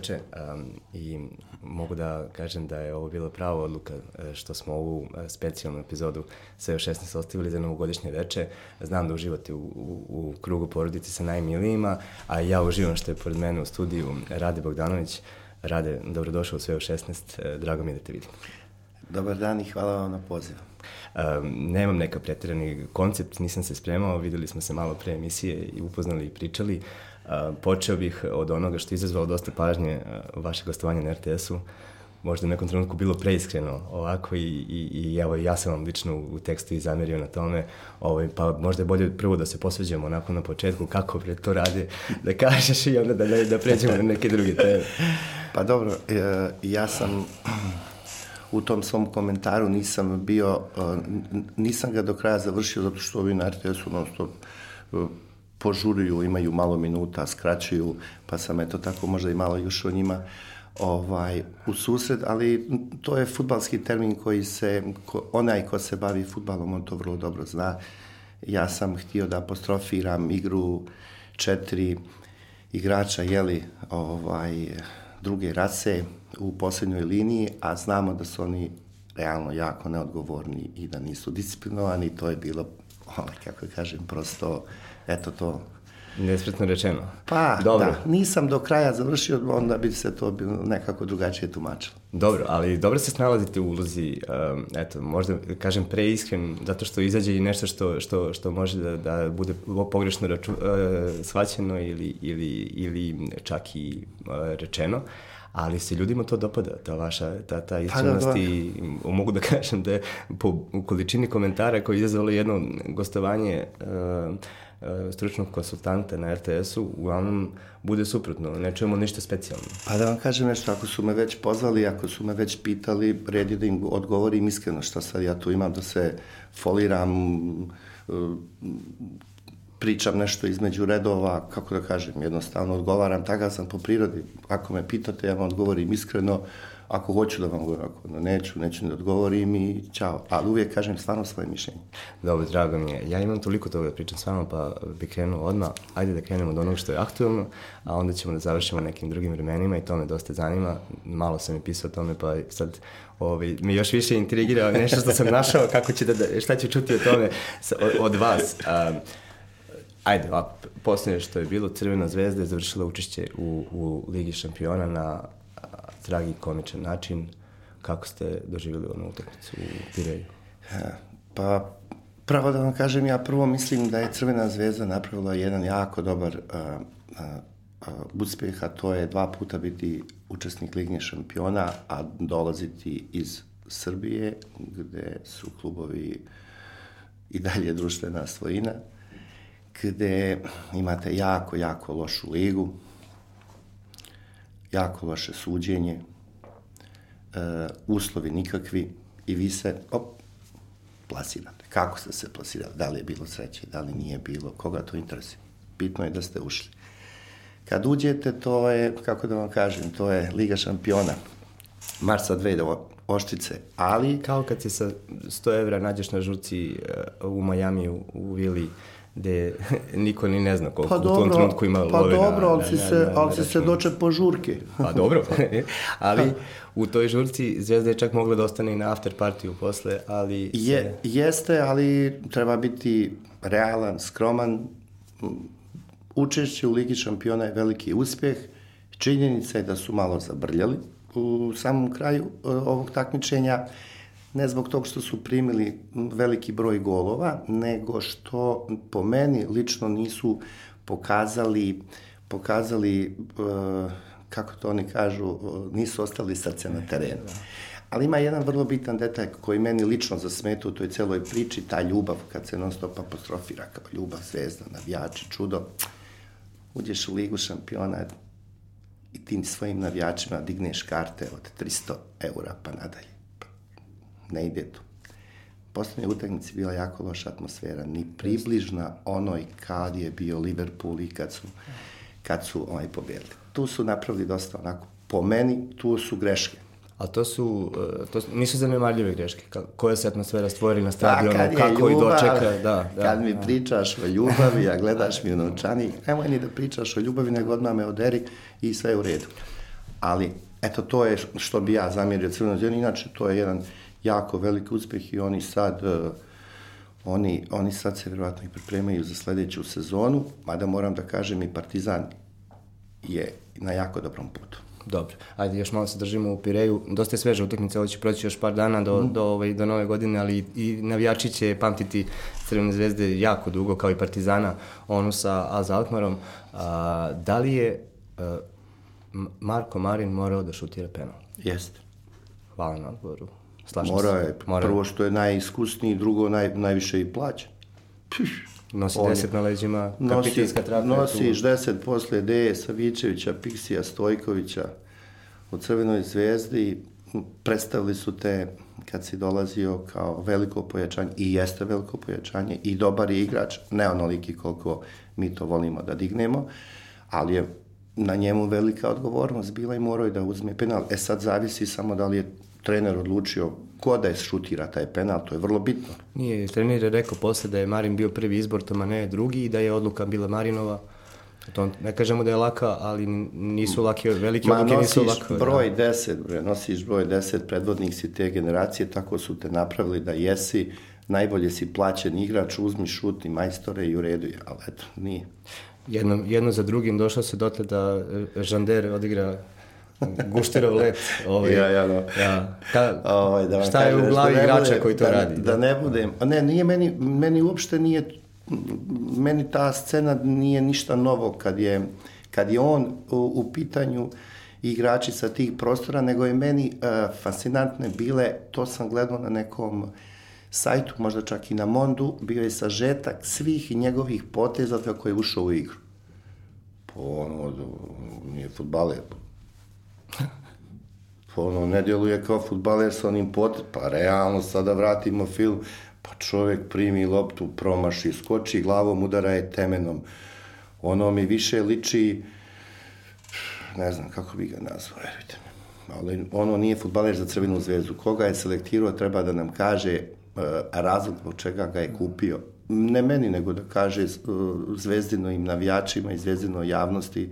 veče um, i mogu da kažem da je ovo bila prava odluka e, što smo ovu e, specijalnu epizodu sve u 16 ostavili za novogodišnje veče. Znam da uživate u, u, u krugu porodice sa najmilijima, a ja uživam što je pored mene u studiju Rade Bogdanović. Rade, dobrodošao u sve u 16, drago mi je da te vidim. Dobar dan i hvala vam na pozivu. Um, nemam neka pretjerani koncept, nisam se spremao, videli smo se malo pre emisije i upoznali i pričali. Počeo bih od onoga što je izazvalo dosta pažnje vaše gostovanje na RTS-u. Možda u nekom trenutku bilo preiskreno ovako i, i, i evo ja sam vam lično u, tekstu i zamerio na tome, ovaj, pa možda je bolje prvo da se posveđamo onako na početku kako pre to radi, da kažeš i onda da, da pređemo na neke druge teme. Pa dobro, e, ja sam u tom svom komentaru nisam bio, uh, nisam ga do kraja završio zato što ovi na RTS-u non stop uh, požuruju, imaju malo minuta, skraćuju, pa sam eto tako možda i malo još o njima ovaj, u susret, ali to je futbalski termin koji se, ko, onaj ko se bavi futbalom, on to vrlo dobro zna. Ja sam htio da apostrofiram igru četiri igrača, jeli, ovaj, druge rase, u poslednjoj liniji, a znamo da su oni realno jako neodgovorni i da nisu disciplinovani, to je bilo, ovaj, kako kažem, prosto, eto to Nespretno rečeno. Pa, Dobro. da, nisam do kraja završio, onda bi se to bilo nekako drugačije tumačilo. Dobro, ali dobro se snalazite u ulozi, um, eto, možda kažem preiskren, zato što izađe i nešto što, što, što može da, da bude pogrešno raču, uh, svaćeno ili, ili, ili čak i uh, rečeno ali se ljudima to dopada, ta vaša, ta, ta iskrenost pa, da, da. i mogu da kažem da je po količini komentara koji je izazvalo jedno gostovanje uh, stručnog konsultanta na RTS-u, uglavnom bude suprotno, ne čujemo ništa specijalno. Pa da vam kažem nešto, ako su me već pozvali, ako su me već pitali, red je da im odgovorim iskreno šta sad ja tu imam, da se foliram, uh, pričam nešto između redova, kako da kažem, jednostavno odgovaram, takav sam po prirodi. Ako me pitate, ja vam odgovorim iskreno, ako hoću da vam govorim, ako neću, neću da odgovorim i čao. Ali uvijek kažem stvarno svoje mišljenje. Dobro, drago mi je. Ja imam toliko toga da pričam s vama, pa bi krenuo odmah. Ajde da krenemo od onog što je aktualno, a onda ćemo da završimo nekim drugim vremenima i to me dosta zanima. Malo sam i pisao o tome, pa sad ovaj, me još više intrigira nešto što sam našao, kako će da, da šta ću čuti o tome od vas. Um, ajde, a posljednje što je bilo, Crvena zvezda je završila učešće u, u Ligi šampiona na a, tragi komičan način. Kako ste doživjeli onu utakmicu u Pireju? Pa, pravo da vam kažem, ja prvo mislim da je Crvena zvezda napravila jedan jako dobar a, a, a, uspeh, a to je dva puta biti učesnik Lignje šampiona, a dolaziti iz Srbije, gde su klubovi i dalje društvena svojina gde imate jako, jako lošu ligu, jako loše suđenje, e, uslovi nikakvi i vi se, op, plasirate. Kako ste se plasirali? Da li je bilo sreće, da li nije bilo, koga to interesuje? Bitno je da ste ušli. Kad uđete, to je, kako da vam kažem, to je Liga šampiona. Marsa 2 oštice, ali... Kao kad se sa 100 evra nađeš na žurci e, u Majami u, u Vili gde niko ni ne zna koliko pa dobro, u tom trenutku ima pa love dobro, ali si se, na, ali si se doče po žurke. pa dobro, ali u toj žurci Zvezda je čak mogla da ostane i na after partiju posle, ali... Se... Je, jeste, ali treba biti realan, skroman. Učešće u Ligi šampiona je veliki uspeh. Činjenica je da su malo zabrljali u samom kraju e, ovog takmičenja ne zbog tog što su primili veliki broj golova, nego što po meni lično nisu pokazali pokazali uh, kako to oni kažu, nisu ostali srce na terenu. Ali ima jedan vrlo bitan detalj koji meni lično zasmeta u toj celoj priči, ta ljubav, kad se non stop apostrofira kao ljubav, zvezda, navijači, čudo. Uđeš u ligu šampiona i tim svojim navijačima digneš karte od 300 eura pa nadalje ne ide to. Poslednje utakmice bila jako loša atmosfera, ni približna onoj kad je bio Liverpool i kad su, kad su ovaj, pobedili. Tu su napravili dosta onako, po meni, tu su greške. A to su, e, to nisu zanemarljive greške. Koja se atmosfera stvori na stadionu, pa, kako ljubav, i dočeka. Da, da, kad mi da. pričaš o ljubavi, a gledaš mi u novčanik, nemoj ni da pričaš o ljubavi, nego odmah me oderi i sve je u redu. ali eto to je što bi ja zamjerio Crvenoj zvezdi, inače to je jedan jako veliki uspeh i oni sad uh, oni, oni sad se vjerovatno i pripremaju za sledeću sezonu, mada moram da kažem i Partizan je na jako dobrom putu. Dobro, ajde još malo se držimo u Pireju. Dosta je sveža utakmica, ovo će proći još par dana do, mm. do, ovaj, do nove godine, ali i, navijači će pamtiti Crvene zvezde jako dugo, kao i Partizana, onu sa Az Alkmarom. A, da li je a, Marko Marin morao da šutira penal? Jeste. Hvala na odgovoru. Slažem Mora se. je, prvo što je najiskusniji, drugo naj, najviše i plaća. Nosi On je- deset na leđima, Nosi, traka. je tu. nosiš deset posle Deje Savićevića, Piksija Stojkovića u Crvenoj zvezdi. Predstavili su te kad si dolazio kao veliko pojačanje i jeste veliko pojačanje i dobar je igrač, ne onoliki koliko mi to volimo da dignemo, ali je na njemu velika odgovornost bila i morao je da uzme penal. E sad zavisi samo da li je trener odlučio ko da je šutira taj penal, to je vrlo bitno. Nije, trener je rekao posle da je Marin bio prvi izbor, Tomane drugi i da je odluka bila Marinova. To ne kažemo da je laka, ali nisu lake, velike Ma odluke nisu nosiš lake. broj 10, bre, nosiš broj 10, predvodnik si te generacije, tako su te napravili da jesi, najbolje si plaćen igrač, uzmi šut i majstore i u redu je, ali eto, nije. Jedno, jedno za drugim došlo se dotle da Žander odigra Gušterov let. Ovaj, Ja, ja, da. ja. Ka, Ovaj, da šta je u glavi da igrača bude- koji to da, radi? Da ne budem, a ne, nije meni, meni uopšte nije, meni ta scena nije ništa novo kad je, kad je on u, u pitanju igrači sa tih prostora, nego je meni uh, fascinantne bile, to sam gledao na nekom sajtu, možda čak i na Mondu, bio je sažetak svih njegovih poteza kako je ušao u igru. Pa ono, nije futbaler, ono, ne djeluje kao futbaler sa onim pot... Pa realno, sada vratimo film, pa čovjek primi loptu, promaši, skoči glavom, udara je temenom. Ono mi više liči, ne znam kako bi ga nazvao, verujte mi. Ali ono nije futbaler za crvenu zvezdu. Koga je selektirao, treba da nam kaže uh, razlog zbog čega ga je kupio. Ne meni, nego da kaže uh, zvezdinovim navijačima i zvezdinoj javnosti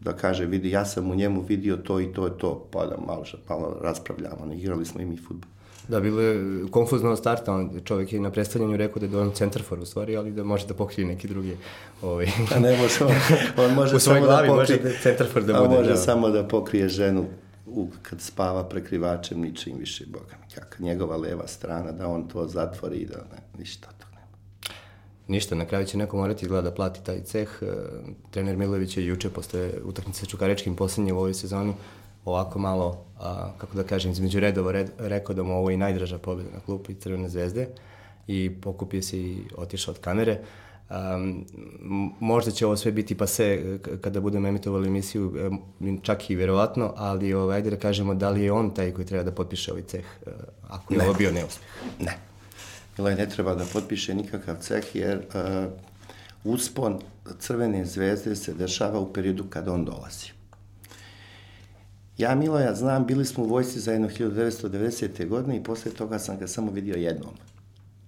da kaže, vidi, ja sam u njemu vidio to i to i to, pa da malo, malo raspravljamo, ne igrali smo i mi futbol. Da, bilo je konfuzno od starta, on, čovjek je na predstavljanju rekao da je on centarfor u stvari, ali da može da pokrije neki drugi. Ovaj. A ne može, on, on može U svojoj samo glavi da može pokrije, da centarfor da a bude, može da. samo da pokrije ženu u, kad spava prekrivačem, ničim više, boga mi, njegova leva strana, da on to zatvori i da ne, ništa to. Ništa, na kraju će neko morati izgleda da plati taj ceh. E, trener Milović je juče posle utakmice sa Čukarečkim posljednje u ovoj sezoni ovako malo, a, kako da kažem, između redova red, rekao da mu ovo je i najdraža pobjeda na klupu i Crvene zvezde i pokupio se i otišao od kamere. Um, možda će ovo sve biti pase k- kada budemo emitovali emisiju, em, čak i verovatno, ali ovaj, ajde da kažemo da li je on taj koji treba da potpiše ovaj ceh, e, ako je Ne. ovo bio neuspeh. Ne. Milaj ne treba da potpiše nikakav ceh, jer uh, uspon Crvene zvezde se dešava u periodu kada on dolazi. Ja Miloja znam, bili smo u vojsci zajedno 1990. godine i posle toga sam ga samo vidio jednom.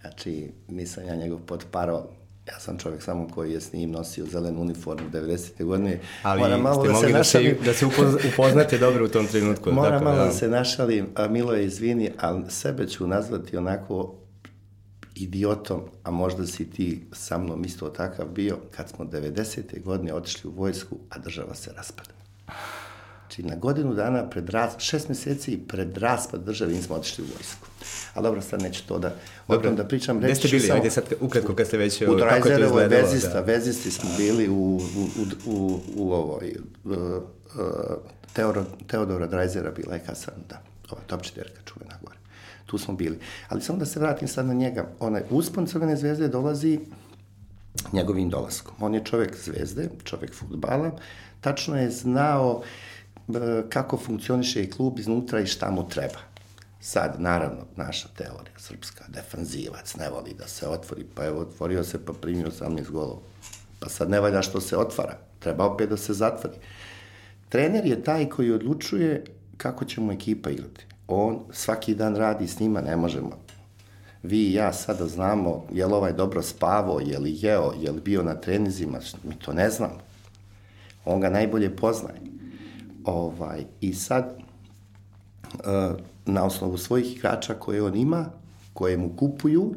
Znači, nisam ja njegov potparao. Ja sam čovjek samo koji je s njim nosio zelenu uniformu 90. godine. Ali Moram malo ste da se mogli da se, da se upoz- upoznate dobro u tom trenutku. Moram tako, malo da. da se našalim, a Milo je izvini, ali sebe ću nazvati onako idiotom, a možda si ti sa mnom isto takav bio, kad smo 90. godine otišli u vojsku, a država se raspada. Znači, na godinu dana pred ras, šest meseci pred raspad države nismo otišli u vojsku. A dobro, sad neću to da, o tom da pričam. Gde ste bili? samo- Ajde sad ukratko kad ste već... u kako je to Drajzerovoj izgledalo, vezista, da. vezisti smo bili u, u, u, u, u ovoj, uh, uh, Teodor, Teodora Drajzera bila je kasanda, ova topčiterka čuvena. Tu smo bili. Ali samo da se vratim sad na njega. Onaj uspon Crvene zvezde dolazi njegovim dolaskom. On je čovek zvezde, čovek futbala, tačno je znao e, kako funkcioniše i klub iznutra i šta mu treba. Sad, naravno, naša teorija srpska, defanzivac, ne voli da se otvori, pa evo, otvorio se pa primio 18 golova. Pa sad ne valja što se otvara, treba opet da se zatvori. Trener je taj koji odlučuje kako će mu ekipa igrati. On svaki dan radi s njima, ne možemo. Vi i ja sada znamo je li ovaj dobro spavao, je li jeo, je li bio na trenizima, mi to ne znamo. On ga najbolje poznaje. Ovaj, I sad, uh, na osnovu svojih igrača koje on ima, koje mu kupuju,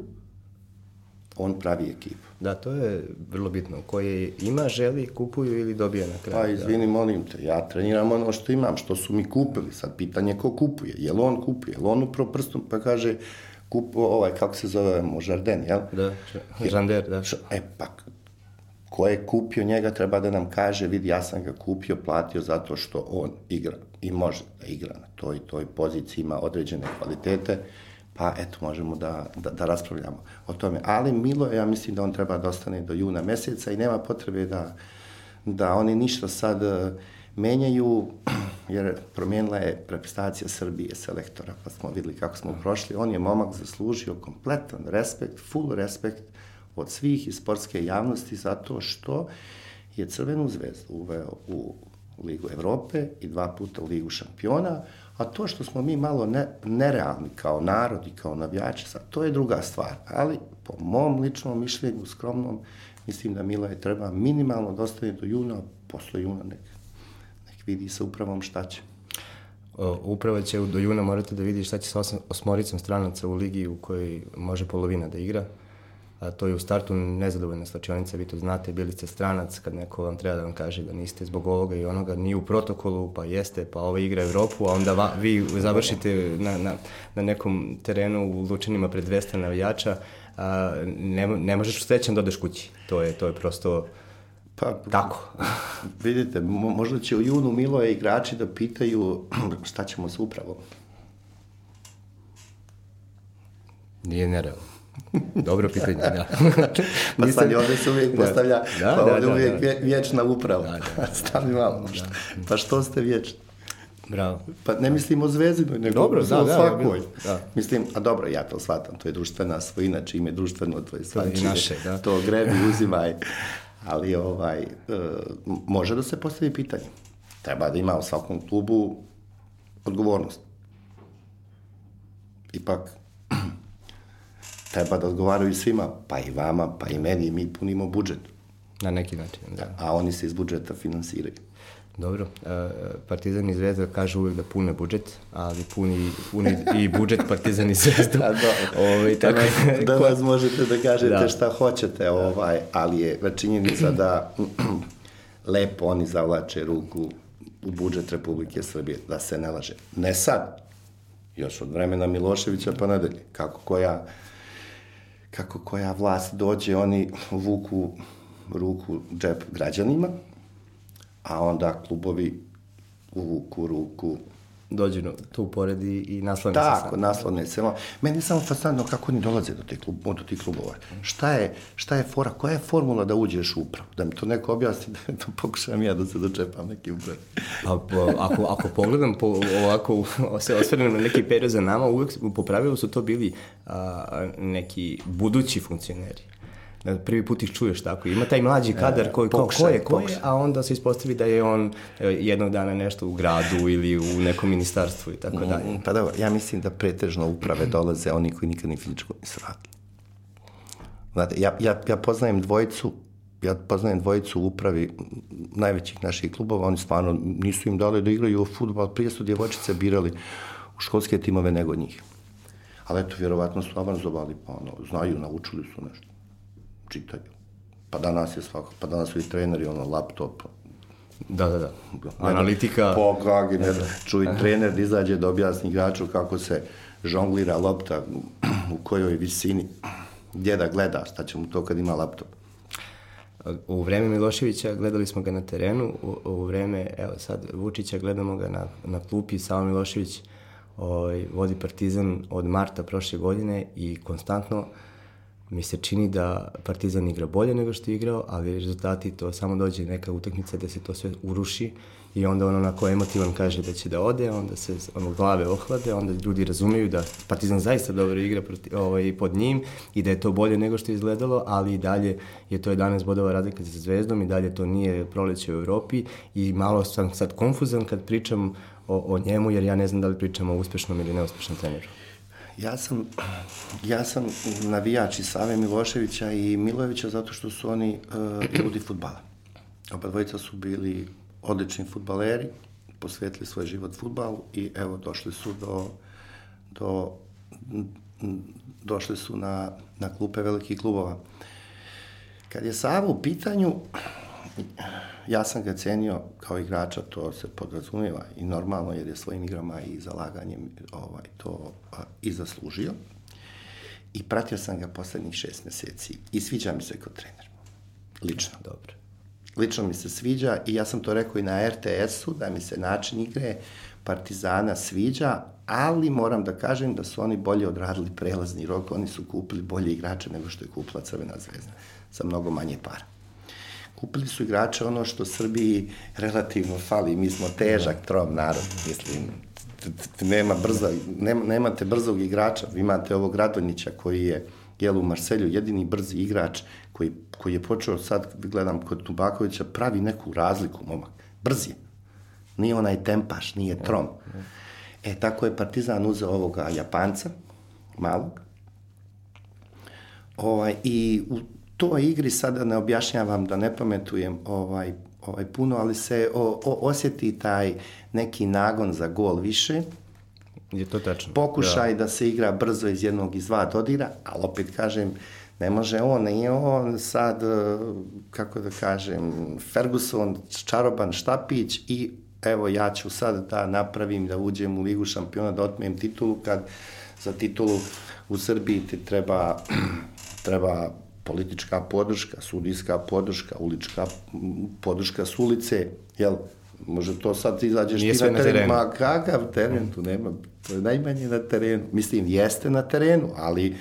on pravi ekipu. Da, to je vrlo bitno. Koje ima, želi, kupuju ili dobije na kraju. Pa izvini, molim te, ja treniram ono što imam, što su mi kupili. Sad pitanje ko kupuje. Je li on kupuje? Je li on upro prstom pa kaže kupu, ovaj, kako se zove, Možarden, jel? Da, Žander, da. E, pa, ko je kupio njega treba da nam kaže, vidi, ja sam ga kupio, platio zato što on igra i može da igra na toj toj poziciji, ima određene kvalitete, pa eto, možemo da, da, da raspravljamo o tome. Ali Milo, ja mislim da on treba da ostane do juna meseca i nema potrebe da, da oni ništa sad uh, menjaju, jer promijenila je reprezentacija Srbije selektora, pa smo videli kako smo prošli. On je momak zaslužio kompletan respekt, full respekt od svih iz sportske javnosti zato što je Crvenu zvezdu uveo u Ligu Evrope i dva puta u Ligu šampiona, a to što smo mi malo ne, nerealni kao narod i kao navijači, sad, to je druga stvar. Ali, po mom ličnom mišljenju, skromnom, mislim da Mila je treba minimalno dostaviti do juna, posle juna nek, nek vidi sa upravom šta će. Uprava će do juna morate da vidi šta će sa osmoricom stranaca u ligi u kojoj može polovina da igra a to je u startu nezadovoljna slačionica, vi to znate, bili ste stranac, kad neko vam treba da vam kaže da niste zbog ovoga i onoga, ni u protokolu, pa jeste, pa ova igra Evropu, a onda va, vi završite na, na, na nekom terenu u Lučanima pred 200 navijača, a, ne, ne možeš srećan da odeš kući. To je, to je prosto Pa, tako. vidite, možda će u junu Miloje igrači da pitaju šta ćemo s upravom. Nije nerealno. Dobro pitanje, da. pa sad ovde se uvijek da. postavlja, da, pa da, ovde da, uvijek da. vječna uprava. Da, da. Stani malo. Da. Pa što ste vječni? Bravo. Pa ne mislim o zvezdinoj, nego dobro, da, o svakoj. Da, da. Mislim, a dobro, ja to shvatam, to je društvena svojina, čime je društveno, to je svačije. Naše, da. To grebi, uzimaj. Ali ovaj, e, može da se postavi pitanje. Treba da ima u svakom klubu odgovornost. Ipak, treba da odgovaraju svima, pa i vama, pa i meni, mi punimo budžet. Na neki način, da. A oni se iz budžeta finansiraju. Dobro, e, Partizan i Zvezda kažu uvek da pune budžet, ali puni, puni i budžet Partizan i Zvezda. A do, ovaj, tako, da vas možete da kažete da. šta hoćete, ovaj, ali je činjenica da lepo oni zavlače ruku u budžet Republike Srbije, da se ne laže. Ne sad, još od vremena Miloševića pa nadalje, kako koja kako koja vlast dođe, oni vuku ruku džep građanima, a onda klubovi uvuku ruku dođu tu pored i, i naslone se Tako, se. Meni je samo fascinantno kako oni dolaze do tih, klub, do tih klubova. Šta je, šta je fora, koja je formula da uđeš u upravu? Da mi to neko objasni, da to pokušam ja da se dočepam neki uprav. Pa, ako, ako pogledam, po, ovako se osvrnem na neki period za nama, uvek po pravilu su to bili a, neki budući funkcioneri prvi put ih čuješ tako. Ima taj mlađi e, kadar koji kao ko je, ko je, a onda se ispostavi da je on e, jednog dana nešto u gradu ili u nekom ministarstvu i tako mm, dalje. Pa dobro, ja mislim da pretežno uprave dolaze oni koji nikad ni fizičko nisu radili. Znate, ja, ja, ja poznajem dvojicu ja poznajem dvojicu u upravi najvećih naših klubova, oni stvarno nisu im dali da igraju u futbol, prije su djevojčice birali u školske timove nego njih. Ali eto, vjerovatno su avanzovali, pa ono, znaju, naučili su nešto čitaju. Pa danas je svako, pa danas su i treneri, ono, laptop, Da, da, da. Analitika. Po kagi, ne znam. Čuj trener da izađe da objasni igraču kako se žonglira lopta, u kojoj visini, gdje da gleda, šta će mu to kad ima laptop. U vreme Miloševića gledali smo ga na terenu, u, u vreme, evo sad, Vučića gledamo ga na, na klupi, Savo Milošević ovaj, vodi Partizan od marta prošle godine i konstantno mi se čini da Partizan igra bolje nego što je igrao, ali rezultati to samo dođe neka utakmica da se to sve uruši i onda on onako emotivan kaže da će da ode, onda se ono, glave ohlade, onda ljudi razumeju da Partizan zaista dobro igra proti, ovaj, pod njim i da je to bolje nego što je izgledalo, ali i dalje je to 11 bodova razlika sa Zvezdom i dalje to nije proleće u Evropi i malo sam sad konfuzan kad pričam o, o njemu, jer ja ne znam da li pričam o uspešnom ili neuspešnom treneru. Ja sam, ja sam navijač i Save Miloševića i Milojevića zato što su oni uh, ljudi futbala. Oba dvojica su bili odlični futbaleri, posvetili svoj život futbalu i evo došli su do, do došli su na, na klupe velikih klubova. Kad je Sava u pitanju, ja sam ga cenio kao igrača, to se podrazumijeva i normalno jer je svojim igrama i zalaganjem ovaj, to a, i zaslužio. I pratio sam ga poslednjih šest meseci i sviđa mi se kao trener. Lično. Dobro. Lično mi se sviđa i ja sam to rekao i na RTS-u, da mi se način igre Partizana sviđa, ali moram da kažem da su oni bolje odradili prelazni rok, oni su kupili bolje igrače nego što je kupila Crvena zvezda, sa mnogo manje para. Kupili su igrače ono što Srbiji relativno fali, mi smo težak, trom narod, mislim, nema brza, nema, nemate brzog igrača, vi imate ovog Radonjića koji je jel u Marselju jedini brzi igrač koji, koji je počeo sad, gledam kod Tubakovića, pravi neku razliku, momak, brzi je. Nije onaj tempaš, nije trom. E, tako je Partizan uzeo ovoga Japanca, malog, ovaj, i u toj igri sada ne objašnjavam da ne pametujem ovaj, ovaj puno, ali se o, o, osjeti taj neki nagon za gol više, Je to tačno. pokušaj da. da se igra brzo iz jednog iz dva dodira, ali opet kažem, ne može on, nije on sad, eh, kako da kažem, Ferguson, čaroban štapić i evo ja ću sad da napravim, da uđem u Ligu šampiona, da otmijem titulu, kad za titulu u Srbiji ti treba, treba politička podrška, sudijska podrška, ulička podrška s ulice, jel, može to sad izađeš Nije ti na teren, terenu. ma kakav teren, tu nema, to je najmanje na terenu, mislim, jeste na terenu, ali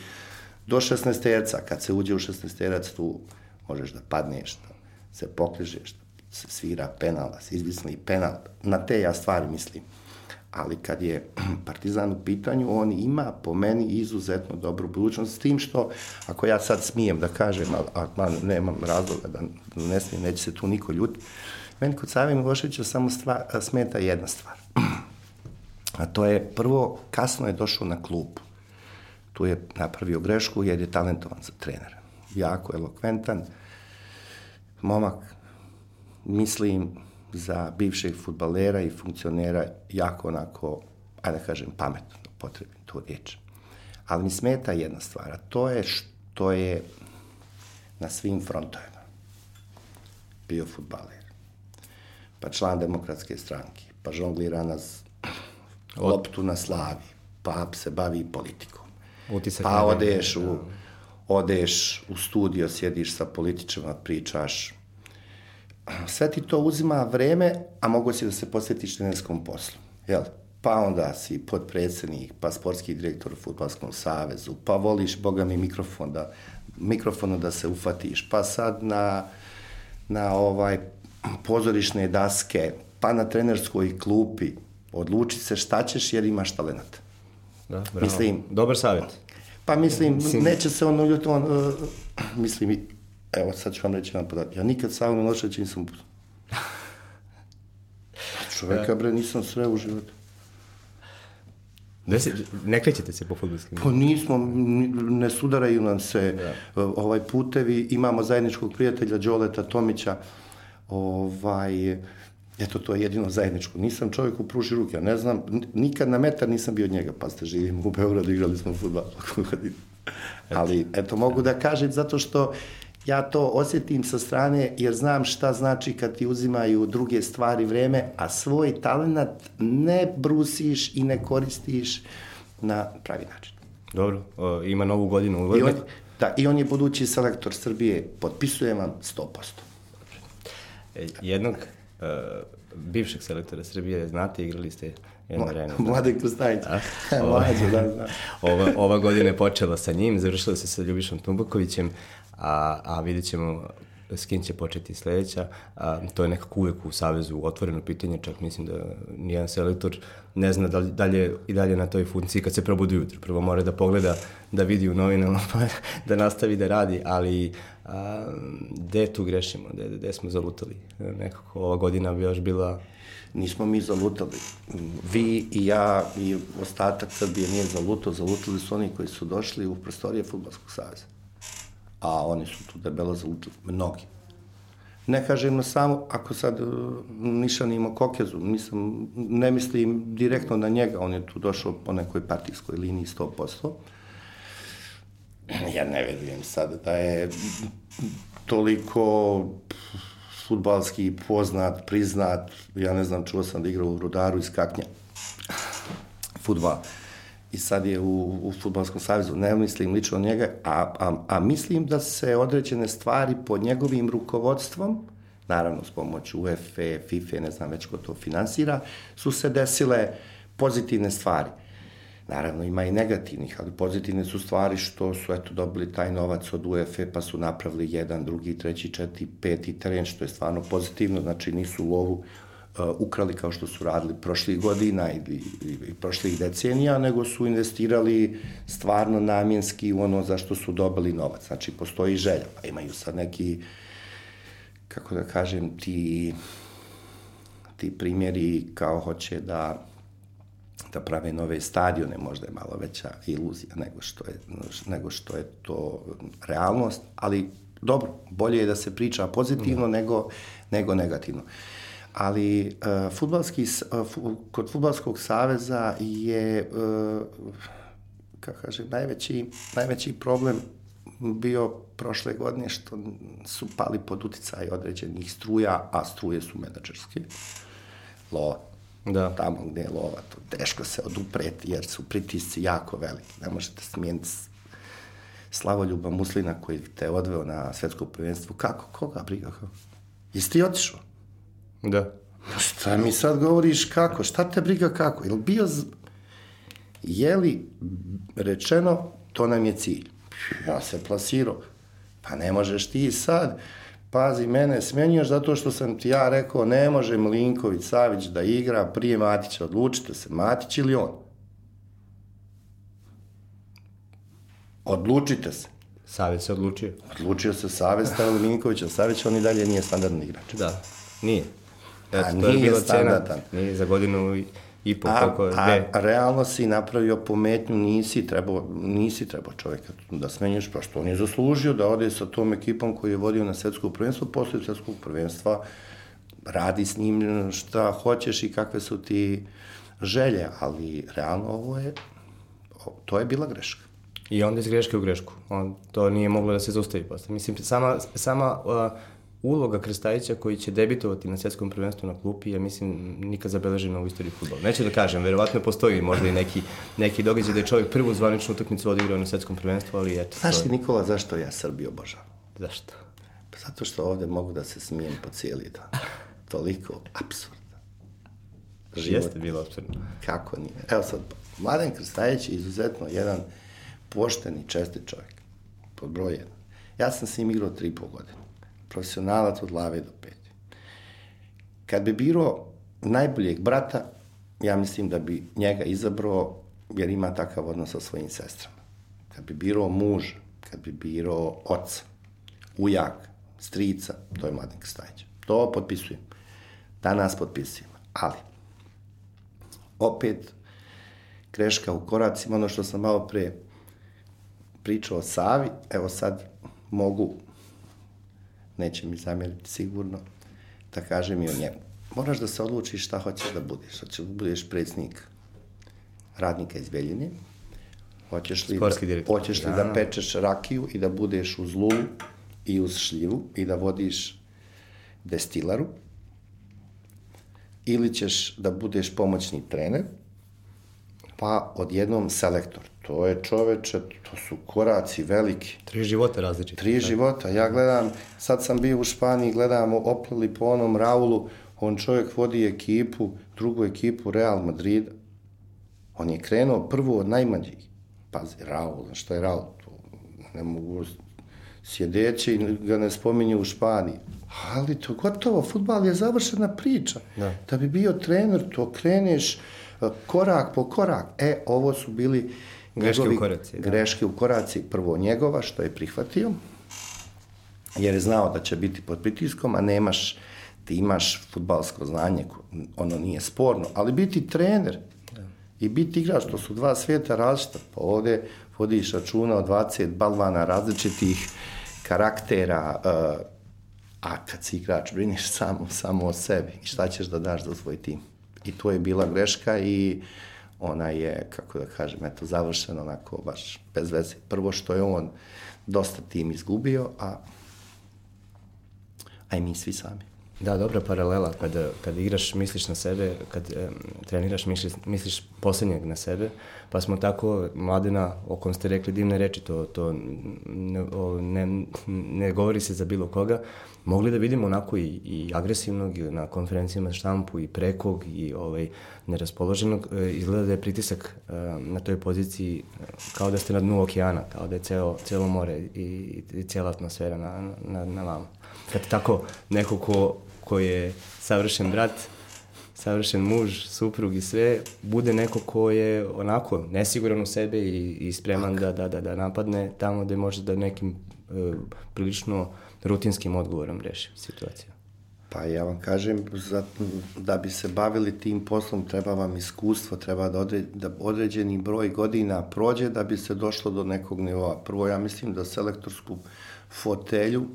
do 16 terca, kad se uđe u 16 terac, tu možeš da padneš, da se pokližeš, da se svira penal, da se izvisli penal, na te ja stvari mislim. Ali kad je Partizan u pitanju, on ima po meni izuzetno dobru budućnost, s tim što, ako ja sad smijem da kažem, a, a, nemam razloga da ne smijem, neće se tu niko ljuti, meni kod Save Miloševića samo stvar, smeta jedna stvar. A to je, prvo, kasno je došao na klub. Tu je napravio grešku jer je talentovan za trenera. Jako elokventan. Momak, mislim, za bivšeg futbalera i funkcionera jako onako, ajde da kažem, pametno, da potrebim tu riječ. Ali mi smeta jedna stvar, a to je što je na svim frontovima bio futbaler, pa član demokratske stranke, pa žonglira na z- loptu na slavi, pa se bavi politikom. Utisak pa odeš u, odeš u studio, sjediš sa političama, pričaš. Sve ti to uzima vreme, a mogo si da se posvetiš trenerskom poslu. Jel? Pa onda si podpredsednik, pa sportski direktor u Futbalskom savezu, pa voliš, boga mi, mikrofon da, mikrofonu da se ufatiš, pa sad na, na ovaj pozorišne daske, pa na trenerskoj klupi, odluči se šta ćeš jer imaš talent. Da, bravo. Mislim- Dobar savjet. Pa mislim, neće se on on, uh, mislim, evo sad ću vam reći jedan podatak, ja nikad Savo Miloševića nisam upoznao. Čoveka, bre, nisam sve u životu. Da se, ne krećete se po futbolskim. Pa nismo, ni- ne sudaraju nam se da. ovaj putevi, imamo zajedničkog prijatelja Đoleta Tomića, ovaj, eto to je jedino zajedničko. Nisam čovjek u pruži ruke, ja ne znam, nikad na metar nisam bio od njega, pa ste živimo u Beogradu, igrali smo futbal. Ali, eto, mogu da kažem zato što ja to osjetim sa strane jer znam šta znači kad ti uzimaju druge stvari vreme, a svoj talent ne brusiš i ne koristiš na pravi način. Dobro, o, ima novu godinu I uvodne. on, da, i on je budući selektor Srbije, potpisujem vam 100%. E, Jednog uh, bivšeg selektora Srbije, znate, igrali ste jedno vreme. Mlade Krstajić. Ovo- Mlađe, da, da. ova, ova godina je počela sa njim, završila se sa Ljubišom Tumbakovićem, a, a vidjet ćemo s kim će početi sledeća. A, to je nekako uvek u Savezu otvoreno pitanje, čak mislim da nijedan selektor ne zna da li, dalje, i dalje na toj funkciji kad se probudi ujutro. Prvo mora da pogleda, da vidi u novinama, pa da nastavi da radi, ali a, gde tu grešimo, gde, gde smo zalutali? Nekako ova godina bi još bila Nismo mi zalutali. Vi i ja i ostatak Srbije nije zalutao, zalutali su oni koji su došli u prostorije Futbolskog saveza. A oni su tu debelo zalutali, mnogi. Ne kažem na samo, ako sad uh, Nišan ima Kokezu, nisam, ne mislim direktno na njega, on je tu došao po nekoj partijskoj liniji 100%. Ja ne verujem sad da je toliko futbalski poznat, priznat, ja ne znam, čuo sam da igra u Rudaru iz Kaknja, futbal. I sad je u, u Futbalskom savjezu, ne mislim lično njega, a, a, a mislim da se određene stvari pod njegovim rukovodstvom, naravno s pomoću UEFA, FIFA, ne znam već ko to finansira, su se desile pozitivne stvari. Naravno, ima i negativnih, ali pozitivne su stvari što su eto, dobili taj novac od UEFA, pa su napravili jedan, drugi, treći, četiri, peti teren, što je stvarno pozitivno, znači nisu lovu ukrali kao što su radili prošlih godina ili, ili prošlih decenija, nego su investirali stvarno namjenski u ono za što su dobili novac. Znači, postoji želja, pa imaju sad neki, kako da kažem, ti, ti primjeri kao hoće da da prave nove stadione, možda je malo veća iluzija nego što je, nego što je to realnost, ali dobro, bolje je da se priča pozitivno mm. nego, nego negativno. Ali uh, futbalski, uh, kod Futbalskog saveza je, uh, kako kažem, najveći, najveći problem bio prošle godine što su pali pod uticaj određenih struja, a struje su menadžerske. Lova da. tamo gde je lova, to teško se odupreti jer su pritisci jako veliki. Ne možete smijeniti Slavoljuba Muslina koji te odveo na svetsko prvenstvo. Kako? Koga briga? Jesi ti otišao? Da. Šta mi sad govoriš kako? Šta te briga kako? Jel bio... Z... Je li rečeno, to nam je cilj. Ja se plasirao. Pa ne možeš ti sad pazi, mene smenjuješ zato što sam ti ja rekao ne može Milinković Savić da igra prije Matića, odlučite se, Matić ili on. Odlučite se. Savjet se odlučio. Odlučio se Savjet stavili Milinkovića Savić, on i dalje nije standardni igrač. Da, nije. Eto, A to nije je bila standardan. Cena, nije za godinu i i po koliko je. A, a realno si napravio pometnju, nisi trebao, nisi trebao čoveka da smenješ, pa što on je zaslužio da ode sa tom ekipom koji je vodio na svetsko prvenstvo, posle svetskog prvenstva radi s njim šta hoćeš i kakve su ti želje, ali realno ovo je, to je bila greška. I onda iz greške u grešku. On, to nije moglo da se zaustavi posle. Mislim, sama, sama uh, uloga Krstajića koji će debitovati na svetskom prvenstvu na klupi ja mislim, nikad zabeležena u istoriji futbola. Neću da kažem, verovatno postoji možda i neki, neki događaj da je čovjek prvu zvaničnu utakmicu odigrao na svetskom prvenstvu, ali eto. Znaš ti, Nikola, zašto ja Srbiju obožavam? Zašto? Pa zato što ovde mogu da se smijem po cijeli dan. Toliko absurda. Život. Jeste bilo absurdno. Kako nije? Evo sad, Mladen Krstajić je izuzetno jedan pošteni, čestit čovjek. Pod broj jedan. Ja sam s njim igrao tri i pol godine profesionalac od glave do pete. Kad bi biro najboljeg brata, ja mislim da bi njega izabrao jer ima takav odnos sa svojim sestrama. Kad bi biro muž, kad bi biro oca, ujak, strica, to je Mladen Krstajić. To potpisujem. Danas potpisujem. Ali, opet, greška u koracima, ono što sam malo pre pričao o Savi, evo sad mogu neće mi zamjeriti sigurno, da kažem i o njemu. Moraš da se odlučiš šta hoćeš da budeš. Hoćeš da budeš predsjednik radnika iz Beljine, hoćeš li, da, hoćeš li da pečeš rakiju i da budeš uz lulu i uz šljivu i da vodiš destilaru, ili ćeš da budeš pomoćni trener, pa odjednom selektor. To je čoveče, to su koraci veliki. Tri života različite. Tri života. Ja gledam, sad sam bio u Španiji, gledam oplili po onom Raulu, on čovjek vodi ekipu, drugu ekipu Real Madrid. On je krenuo prvo od najmanjih. Pazi, Raul, što je Raul? To ne mogu sjedeći ga ne spominju u Španiji. Ali to gotovo, futbal je završena priča. Da. da bi bio trener, to kreneš korak po korak. E, ovo su bili greške njegovi, u koraci. Da. Greške u koraci, prvo njegova, što je prihvatio, jer je znao da će biti pod pritiskom, a nemaš, ti imaš futbalsko znanje, ono nije sporno, ali biti trener da. i biti igrač, to su dva svijeta različita, pa ovde vodiš računa od 20 balvana različitih karaktera, uh, A kad si igrač, brineš samo, samo o sebi i šta ćeš da daš za svoj tim. I to je bila greška i ona je, kako da kažem, eto, završena onako baš bez veze. Prvo što je on dosta tim izgubio, a, a i mi svi sami. Da, dobra paralela. Kada, kada igraš, misliš na sebe, kad e, treniraš, misliš, misliš poslednjeg na sebe, pa smo tako, Mladena, o kom ste rekli divne reči, to, to ne, o, ne, ne govori se za bilo koga, mogli da vidimo onako i, i agresivnog i na konferencijama štampu i prekog i ovaj, neraspoloženog. E, izgleda da je pritisak e, na toj poziciji kao da ste na dnu okeana, kao da je celo, celo more i, i cela atmosfera na, na, na vama. Kad tako neko ko, ko je savršen brat, savršen muž, suprug i sve, bude neko ko je onako nesiguran u sebe i, i spreman da, da, da, da napadne tamo gde može da nekim e, prilično rutinskim odgovorom reši situaciju. Pa ja vam kažem, za, da bi se bavili tim poslom treba vam iskustvo, treba da, odre, da određeni broj godina prođe da bi se došlo do nekog nivoa. Prvo ja mislim da selektorsku fotelju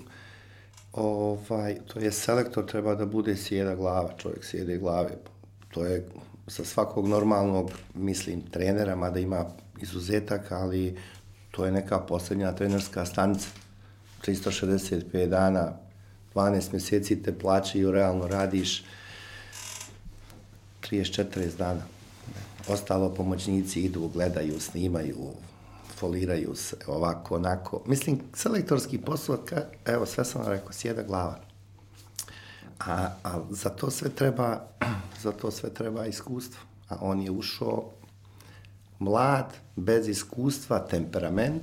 ovaj, to je selektor treba da bude sjeda glava, čovjek sjede glave. To je sa svakog normalnog, mislim, trenera, mada ima izuzetaka, ali to je neka poslednja trenerska stanica. 365 dana, 12 meseci te plaćaju, realno radiš 30-40 dana. Ostalo pomoćnici idu, gledaju, snimaju, foliraju se, ovako, onako. Mislim, selektorski posao, ka, evo, sve sam vam rekao, sjeda glava. A, a za to sve treba, za to sve treba iskustvo. A on je ušao mlad, bez iskustva, temperament.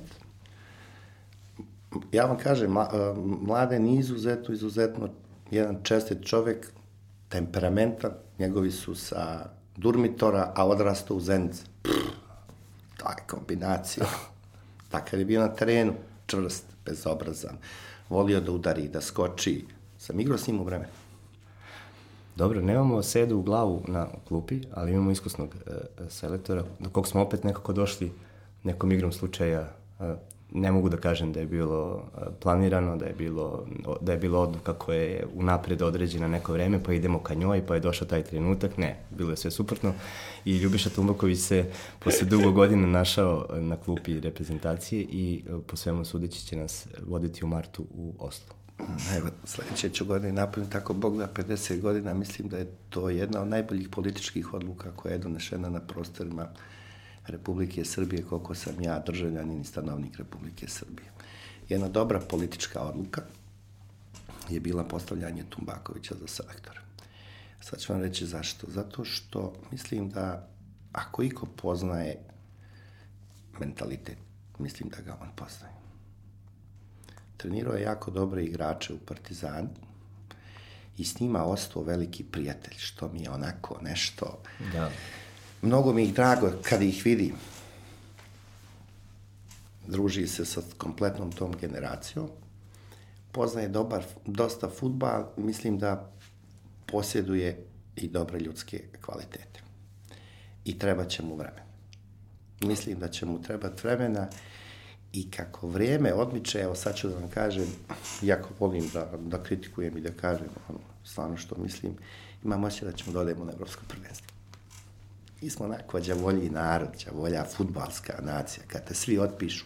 Ja vam kažem, mlade ni izuzetno, izuzetno jedan čestit čovek, temperamentan, njegovi su sa Durmitora, a odrastao u Zenicu. Ta je kombinacija. Takav je bio na terenu, čvrst, bezobrazan. Volio da udari, da skoči. Sam igrao s njim u vremenu. Dobro, nemamo sedu u glavu na klupi, ali imamo iskusnog e, selektora, do kog smo opet nekako došli nekom igrom slučaja e, ne mogu da kažem da je bilo planirano, da je bilo, da je bilo odluka koja je unapred određena neko vreme, pa idemo ka njoj, pa je došao taj trenutak. Ne, bilo je sve suprotno. I Ljubiša Tumbaković se posle dugo godina našao na klupi reprezentacije i po svemu sudeći će nas voditi u martu u Oslu. Evo, sledeće ću godine napuniti tako Bog da 50 godina, mislim da je to jedna od najboljih političkih odluka koja je donešena na prostorima Republike Srbije, koliko sam ja državljanin i stanovnik Republike Srbije. Jedna dobra politička odluka je bila postavljanje Tumbakovića za selektora. Sad ću vam reći zašto. Zato što mislim da ako iko poznaje mentalitet, mislim da ga on poznaje. Trenirao je jako dobre igrače u Partizanu i s njima ostao veliki prijatelj, što mi je onako nešto... Da mnogo mi ih drago kad ih vidim. Druži se sa kompletnom tom generacijom. Poznaje dobar, dosta futbal, mislim da posjeduje i dobre ljudske kvalitete. I treba će mu vremena. Mislim da će mu trebati vremena i kako vrijeme odmiče, evo sad ću da vam kažem, jako volim da, da kritikujem i da kažem ono, stvarno što mislim, imam osjećaj da ćemo da odemo na Evropsko prvenstvo. Mi smo onako džavolji narod, džavolja futbalska nacija. Kad te svi otpišu,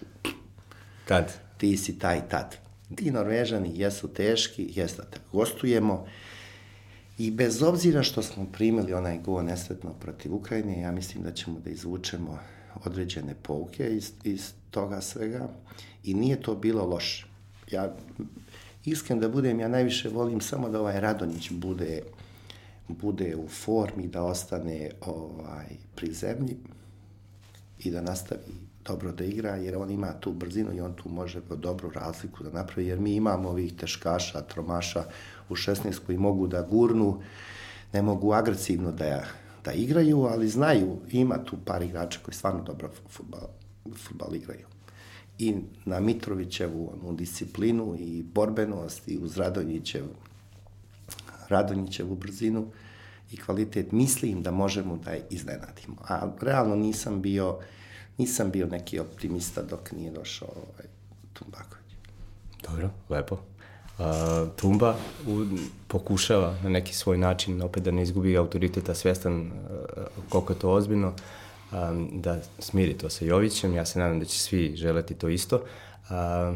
Kad? Ti si taj tad. Ti Norvežani jesu teški, jes da te gostujemo. I bez obzira što smo primili onaj go nesretno protiv Ukrajine, ja mislim da ćemo da izvučemo određene pouke iz, iz toga svega. I nije to bilo loše. Ja, iskren da budem, ja najviše volim samo da ovaj Radonjić bude bude u formi, da ostane ovaj, pri zemlji i da nastavi dobro da igra, jer on ima tu brzinu i on tu može dobru razliku da napravi, jer mi imamo ovih teškaša, tromaša u 16 koji mogu da gurnu, ne mogu agresivno da, da igraju, ali znaju, ima tu par igrača koji stvarno dobro futbal, futbal igraju. I na Mitrovićevu onu disciplinu i borbenost i uz Radonjićev Radonjićevu brzinu i kvalitet, mislim da možemo da je iznenadimo. A realno nisam bio, nisam bio neki optimista dok nije došao ovaj, Tumbaković. Dobro, lepo. a, Tumba u, pokušava na neki svoj način opet da ne izgubi autoriteta svestan a, koliko je to ozbiljno a, da smiri to sa Jovićem. Ja se nadam da će svi želeti to isto. A,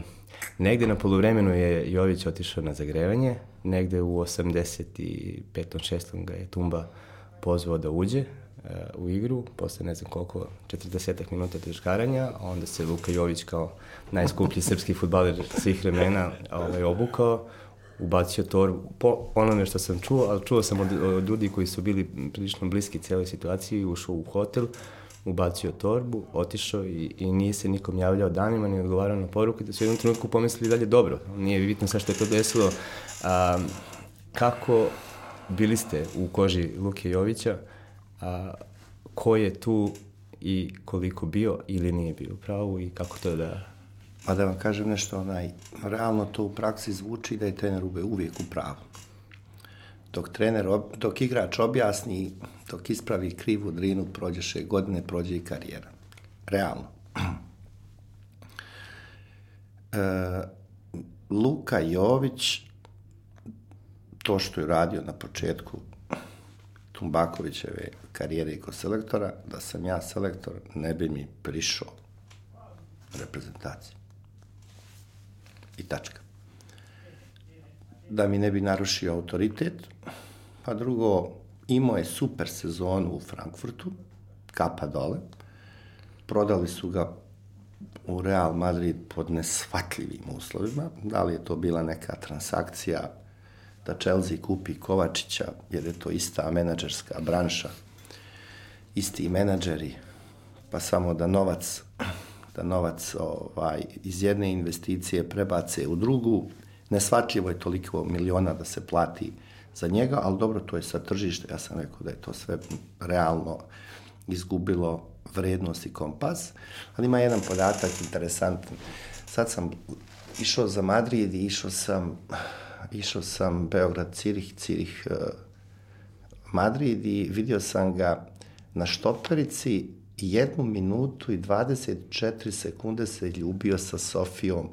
negde na polovremenu je Jović otišao na zagrevanje, negde u 85. 6. ga je Tumba pozvao da uđe, u igru, posle ne znam koliko, 40 minuta teškaranja, onda se Luka Jović kao najskuplji srpski futbaler svih vremena ovaj, obukao, ubacio torbu, po onome što sam čuo, ali čuo sam od, od ljudi koji su bili prilično bliski cijeloj situaciji, ušao u hotel, ubacio torbu, otišao i, i nije se nikom javljao danima, ni odgovarao na poruke, da su u jednom trenutku pomislili dalje dobro. Nije bitno sa što je to desilo. A, kako bili ste u koži Luke Jovića, a, ko je tu i koliko bio ili nije bio u pravu i kako to da... Pa da vam kažem nešto, onaj, realno to u praksi zvuči da je trener uvijek u pravu. Dok, trener, dok igrač objasni, dok ispravi krivu drinu, prođeše godine, prođe i karijera. Realno. E, Luka Jović, to što je radio na početku Tumbakovićeve karijere i selektora, da sam ja selektor, ne bi mi prišao reprezentaciji. I tačka. Da mi ne bi narušio autoritet, pa drugo, imao je super sezonu u Frankfurtu, kapa dole, prodali su ga u Real Madrid pod nesvatljivim uslovima, da li je to bila neka transakcija da Chelsea kupi Kovačića, jer je to ista menadžerska branša, isti menadžeri, pa samo da novac da novac ovaj, iz jedne investicije prebace u drugu, nesvatljivo je toliko miliona da se plati za njega, ali dobro, to je sa tržište, ja sam rekao da je to sve realno izgubilo vrednost i kompas, ali ima jedan podatak interesantan. Sad sam išao za Madrid i išao sam išao sam Beograd, Cirih, Cirih, uh, Madrid i vidio sam ga na štoperici jednu minutu i 24 sekunde se ljubio sa Sofijom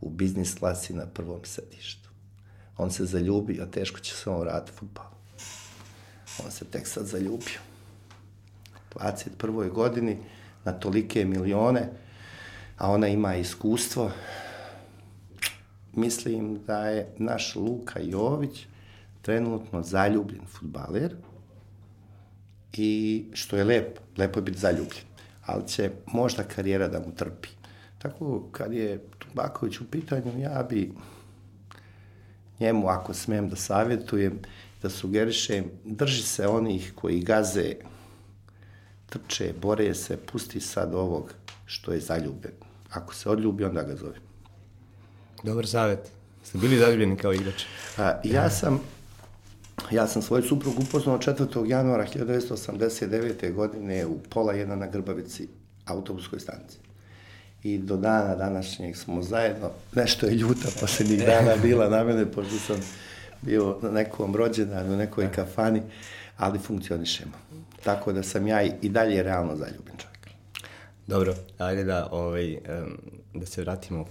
u biznis klasi na prvom sedištu. On se zaljubio, a teško će se on vratiti futbol. On se tek sad zaljubio. U 21. godini na tolike milione, a ona ima iskustvo, mislim da je naš Luka Jović trenutno zaljubljen futbaler i što je lepo, lepo je biti zaljubljen, ali će možda karijera da mu trpi. Tako, kad je Tubaković u pitanju, ja bi njemu, ako smem da savjetujem, da sugerišem, drži se onih koji gaze, trče, bore se, pusti sad ovog što je zaljubljen. Ako se odljubi, onda ga zove. Dobar savjet. Ste bili zaljubljeni kao igrač? A, ja sam Ja sam svoju suprugu upoznao 4. januara 1989. godine u pola jedna na Grbavici, autobuskoj stanici. I do dana današnjeg smo zajedno, nešto je ljuta poslednjih dana bila na mene, pošto sam bio na nekom rođendanu, u nekoj kafani, ali funkcionišemo. Tako da sam ja i dalje realno zaljubljen čovjek. Dobro, ajde da, ovaj, da se vratimo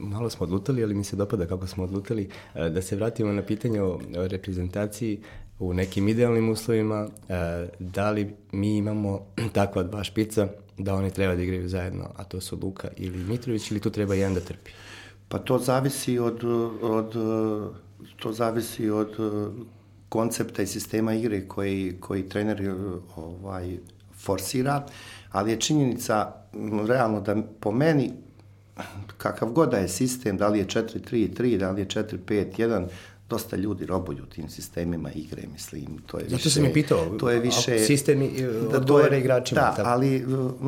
malo smo odlutali, ali mi se dopada kako smo odlutali. E, da se vratimo na pitanje o reprezentaciji u nekim idealnim uslovima, e, da li mi imamo takva dva špica da oni treba da igraju zajedno, a to su Luka ili Mitrović, ili tu treba jedan da trpi? Pa to zavisi od, od to zavisi od koncepta i sistema igre koji, koji trener ovaj, forsira, ali je činjenica realno da po meni kakav god da je sistem, da li je 4-3-3, da li je 4-5-1, dosta ljudi robuju tim sistemima igre, mislim, to je više... Zato sam mi pitao, to je više, sistem da, odgovara igračima. Da, tako. ali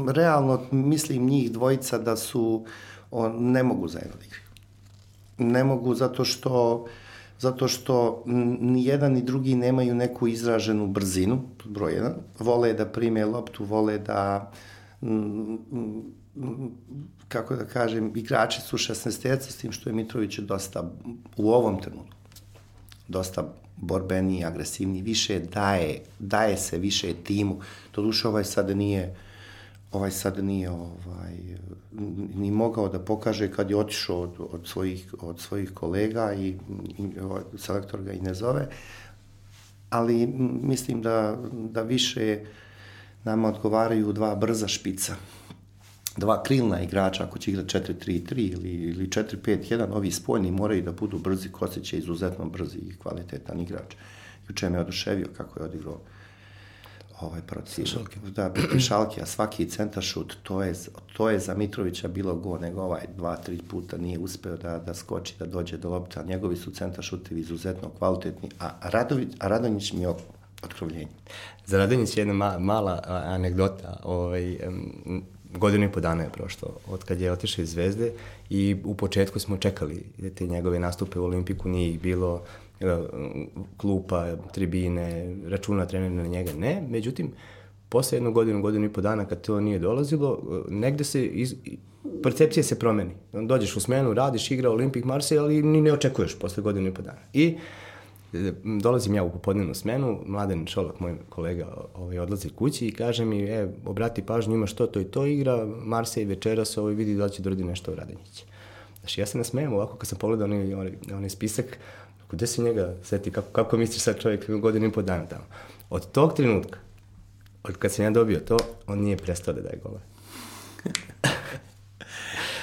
realno mislim njih dvojica da su, on, ne mogu zajedno da igraju. Ne mogu zato što zato što ni jedan ni drugi nemaju neku izraženu brzinu, broj jedan, vole da prime loptu, vole da kako da kažem, igrači su 16 s tim što je Mitrović dosta u ovom trenutku dosta borbeniji, agresivniji, više daje, daje se više timu. To duše ovaj sada nije ovaj sad nije ovaj, ni mogao da pokaže kad je otišao od, od, svojih, od svojih kolega i, i ovaj, selektor ga i ne zove, ali mislim da, da više nama odgovaraju dva brza špica dva krilna igrača, ako će igrati 4-3-3 ili, ili 4-5-1, ovi spojni moraju da budu brzi, Kostić je izuzetno brzi i kvalitetan igrač. Juče me oduševio kako je odigrao ovaj protiv Šalke. da Šalke, a svaki centar šut to je to je za Mitrovića bilo go nego ovaj dva tri puta nije uspeo da da skoči da dođe do lopte a njegovi su centar šutevi izuzetno kvalitetni a Radović a Radonjić mi je otkrovljenje za Radonjić jedna ma, mala anegdota ovaj um, godinu i po dana je prošlo od kad je otišao iz Zvezde i u početku smo čekali te njegove nastupe u Olimpiku, nije ih bilo klupa, tribine, računa trenera na njega, ne. Međutim, posle jednu godinu, godinu i po dana kad to nije dolazilo, negde se iz, percepcija se promeni. Dođeš u smenu, radiš, igra Olimpik Marseille, ali ni ne očekuješ posle godinu i po dana. I dolazim ja u popodnevnu smenu, Mladen Šolak, moj kolega, ovaj, odlazi kući i kaže mi, e, obrati pažnju, ima što to i to igra, Marseille večeras ovaj, vidi da će doradi nešto u Radonjić. Znači, ja se nasmejem ovako kad sam pogledao onaj, onaj, onaj spisak, gde se njega seti, kako, kako misliš sad čovjek godinu i po dana tamo. Od tog trenutka, od kad sam ja dobio to, on nije prestao da daje gole.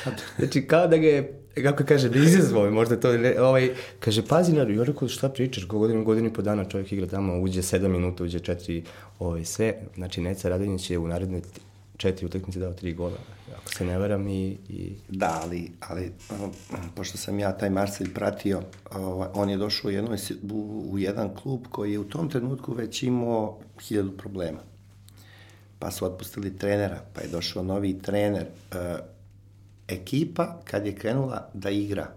znači, kao da ga je kako kaže, da izazvao možda to, ovaj, kaže, pazi na, ja rekao, šta pričaš, godinu, godinu i po dana čovjek igra tamo, uđe 7 minuta, uđe 4, ovaj, sve, znači Neca Radonjić je u naredne četiri utakmice dao tri gola, ako se ne varam i... i... Da, ali, ali pošto sam ja taj Marselj pratio, ovaj, on je došao u, jednoj, u, u jedan klub koji je u tom trenutku već imao hiljadu problema. Pa su otpustili trenera, pa je došao novi trener, uh, ekipa kad je krenula da igra,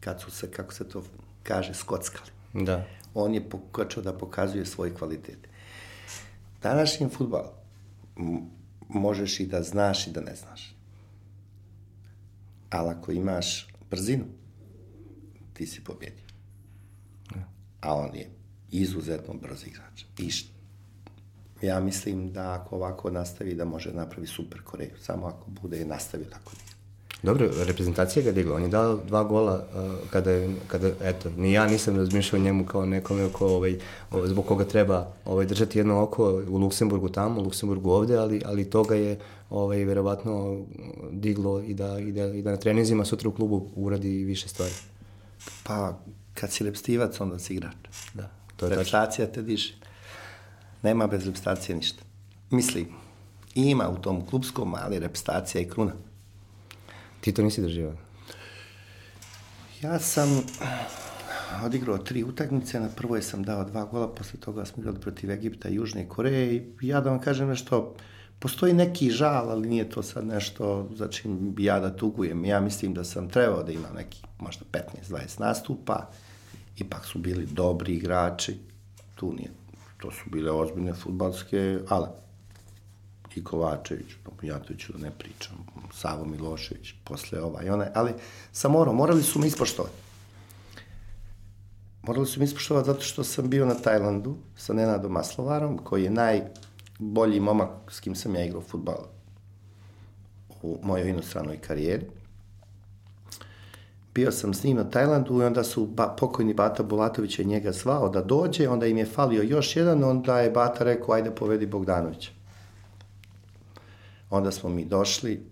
kad su se, kako se to kaže, skockali. Da. On je počeo da pokazuje svoj kvalitet. Današnji futbal možeš i da znaš i da ne znaš. Ali ako imaš brzinu, ti si pobjedio. Ja. A on je izuzetno brz igrač. I ja mislim da ako ovako nastavi da može napravi super Koreju. Samo ako bude nastavio tako da Dobro, reprezentacija ga digla. On je dao dva gola uh, kada, je, kada, eto, ni ja nisam razmišljao njemu kao nekome ko, ovaj, zbog koga treba ovaj, držati jedno oko u Luksemburgu tamo, u Luksemburgu ovde, ali, ali toga je ovaj, verovatno diglo i da, i, da, i da na trenizima sutra u klubu uradi više stvari. Pa, kad si repstivac, onda si igrač. Da, to je Repstacija te diže. Nema bez repstacije ništa. Mislim, ima u tom klubskom, ali repstacija i kruna. Ti to nisi doživao? Ja sam odigrao tri utakmice, na prvoj sam dao dva gola, posle toga smo igrali protiv Egipta i Južne Koreje. I ja da vam kažem nešto, postoji neki žal, ali nije to sad nešto za čim bi ja da tugujem. Ja mislim da sam trebao da imam neki možda 15-20 nastupa, ipak su bili dobri igrači, tu nije, to su bile ozbiljne futbalske, ali i Kovačević, Mijatoviću da ne pričam, Savo Milošević, posle ovaj, onaj, ali sam morao, morali su me ispoštovati. Morali su me ispoštovati zato što sam bio na Tajlandu sa Nenadom Maslovarom, koji je najbolji momak s kim sam ja igrao futbal u mojoj inostranoj karijeri. Bio sam s njim na Tajlandu i onda su ba, pokojni Bata Bulatović je njega zvao da dođe, onda im je falio još jedan, onda je Bata rekao ajde povedi Bogdanovića. Onda smo mi došli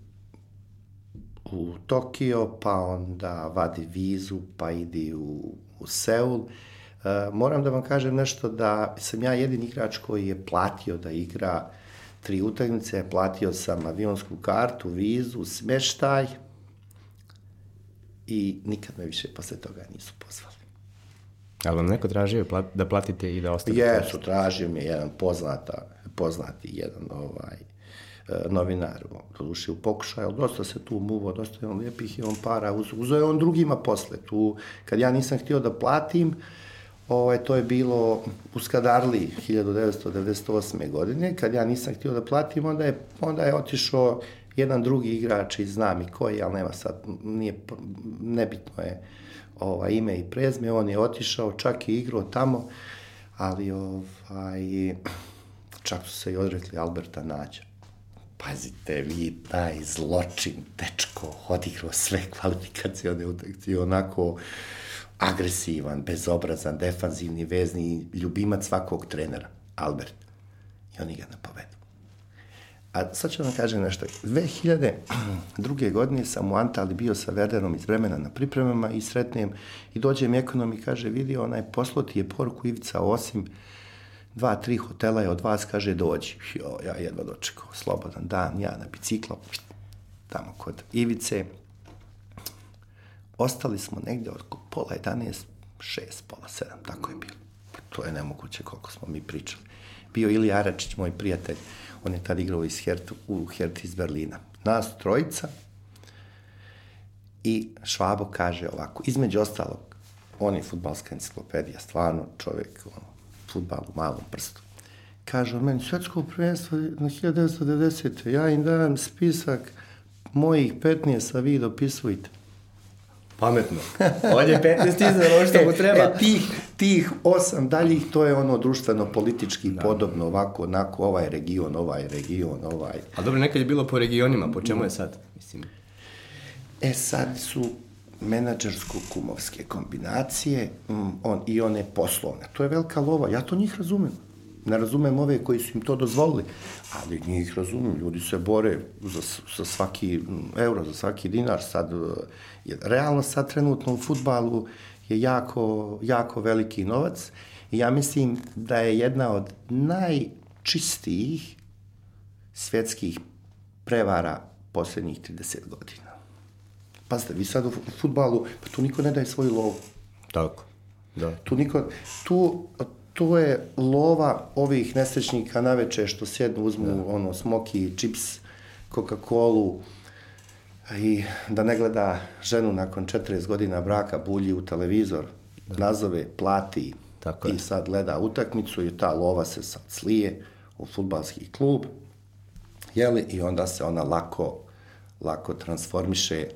u Tokio, pa onda vadi vizu, pa idi u, u Seul. E, moram da vam kažem nešto da sam ja jedin igrač koji je platio da igra tri utakmice, platio sam avionsku kartu, vizu, smeštaj i nikad me više posle toga nisu pozvali. Ali vam neko tražio da platite i da ostavite? Jesu, tražio mi je jedan poznata, poznati jedan ovaj, E, novinar, doduše u pokušaju, ali dosta se tu muvo, dosta je on lijepih i on para, uz, uzeo je on drugima posle. Tu, kad ja nisam htio da platim, ovaj, to je bilo u Skadarli 1998. godine, kad ja nisam htio da platim, onda je, onda je otišao jedan drugi igrač i znam i koji, ali nema sad, nije, nebitno je ovaj, ime i prezme, on je otišao, čak i igrao tamo, ali ovaj, čak su se i odrekli Alberta Nađa pazite vi, taj zločin, dečko, odigrao sve kvalifikacione utakcije, onako agresivan, bezobrazan, defanzivni, vezni, ljubimac svakog trenera, Albert. I oni ga ne povedu. A sad ću vam kažem nešto. 2002. godine sam u Antali bio sa Verderom iz vremena na pripremama i sretnem i dođe mi ekonom i kaže, vidi, onaj poslo ti je poruku Ivica osim dva, tri hotela je od vas, kaže, dođi. Jo, ja jedva dočekao, slobodan dan, ja na biciklo, tamo kod Ivice. Ostali smo negde oko pola 11, šest, pola sedam, tako je bilo. To je nemoguće koliko smo mi pričali. Bio Ili Aračić, moj prijatelj, on je tad igrao iz Hert, u Hert iz Berlina. Nas trojica i Švabo kaže ovako, između ostalog, on je futbalska enciklopedija, stvarno čovjek, ono, futbal u malom prstu. Kaže on meni, svetsko prvenstvo na 1990. Ja im dajem spisak mojih 15, a vi dopisujte. Pametno. On je 15 iznad ono što mu treba. E, tih, tih osam daljih, to je ono društveno-politički da. podobno, ovako, onako, ovaj region, ovaj region, ovaj... A dobro, nekad je bilo po regionima, po čemu je sad? Mislim... E, sad su menadžersko-kumovske kombinacije mm, on, i one poslovne. To je velika lova. Ja to njih razumem. Ne razumem ove koji su im to dozvolili, ali njih razumem. Ljudi se bore za, za svaki mm, euro, za svaki dinar. Sad, je, realno sad trenutno u futbalu je jako, jako veliki novac i ja mislim da je jedna od najčistijih svetskih prevara poslednjih 30 godina. Pazite, vi sad u futbalu, pa tu niko ne daje svoju lovu. Tako, da. Tu niko, tu, to je lova ovih nesrećnika na veče što sjednu, uzmu da. ono, smoki, čips, Coca-Colu, i da ne gleda ženu nakon 40 godina braka, bulji u televizor, da. nazove, plati Tako i je. sad gleda utakmicu i ta lova se sad slije u futbalski klub, jeli, i onda se ona lako, lako transformiše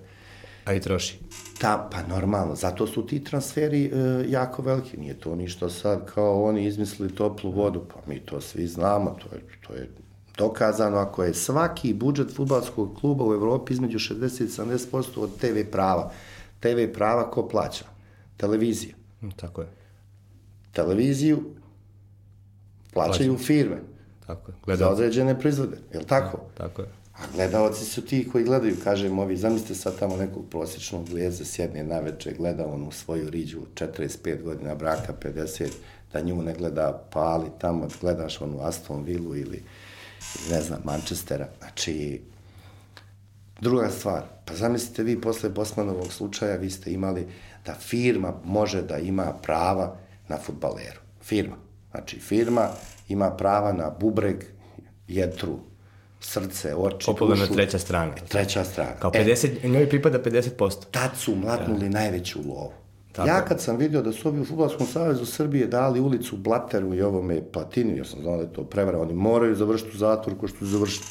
A i troši. Ta, pa normalno, zato su ti transferi e, jako veliki. Nije to ništa sad kao oni izmislili toplu vodu, pa mi to svi znamo, to je, to je dokazano ako je svaki budžet futbalskog kluba u Evropi između 60 i 70% od TV prava. TV prava ko plaća? Televizija. Mm, tako je. Televiziju plaćaju Plaćam. firme. Tako je. Gledao. Za određene proizvode. Je li tako? Da, tako je. A gledalci su ti koji gledaju, kažem ovi, zamislite sad tamo nekog prosječnog glijeza sjedne na veče, gleda on u svoju riđu 45 godina braka, 50, da nju ne gleda pali tamo, gledaš onu Aston Villu ili ne znam, Manchestera. Znači, druga stvar, pa zamislite vi posle Bosmanovog slučaja, vi ste imali da firma može da ima prava na futbaleru. Firma. Znači, firma ima prava na bubreg, jetru, srce, oči, Popularna treća strana. Treća strana. Kao 50, e, njoj pripada 50%. Tad su mlatnuli da. najveću lovu. Tako. Ja kad sam vidio da su ovi u Futbolskom savezu Srbije dali ulicu Blateru i ovome Platini, ja sam znao da je to prevara, oni moraju završiti u zatvor ko što završiti.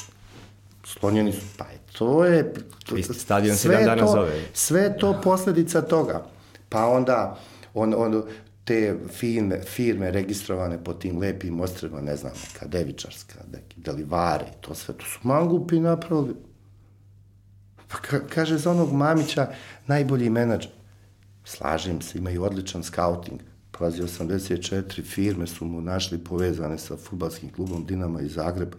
Slonjeni su, pa je, to je... To, stadion se dan dana zove. Sve to posledica toga. Pa onda, on, on, te firme, firme registrovane po tim lepim ostrema, ne znam, neka devičarska, neki delivare, to sve, to su mangupi napravili. Pa ka, kaže za onog Mamića, najbolji menadžer. Slažem se, imaju odličan scouting. Pazi, 84 firme su mu našli povezane sa futbalskim klubom Dinama iz Zagreba.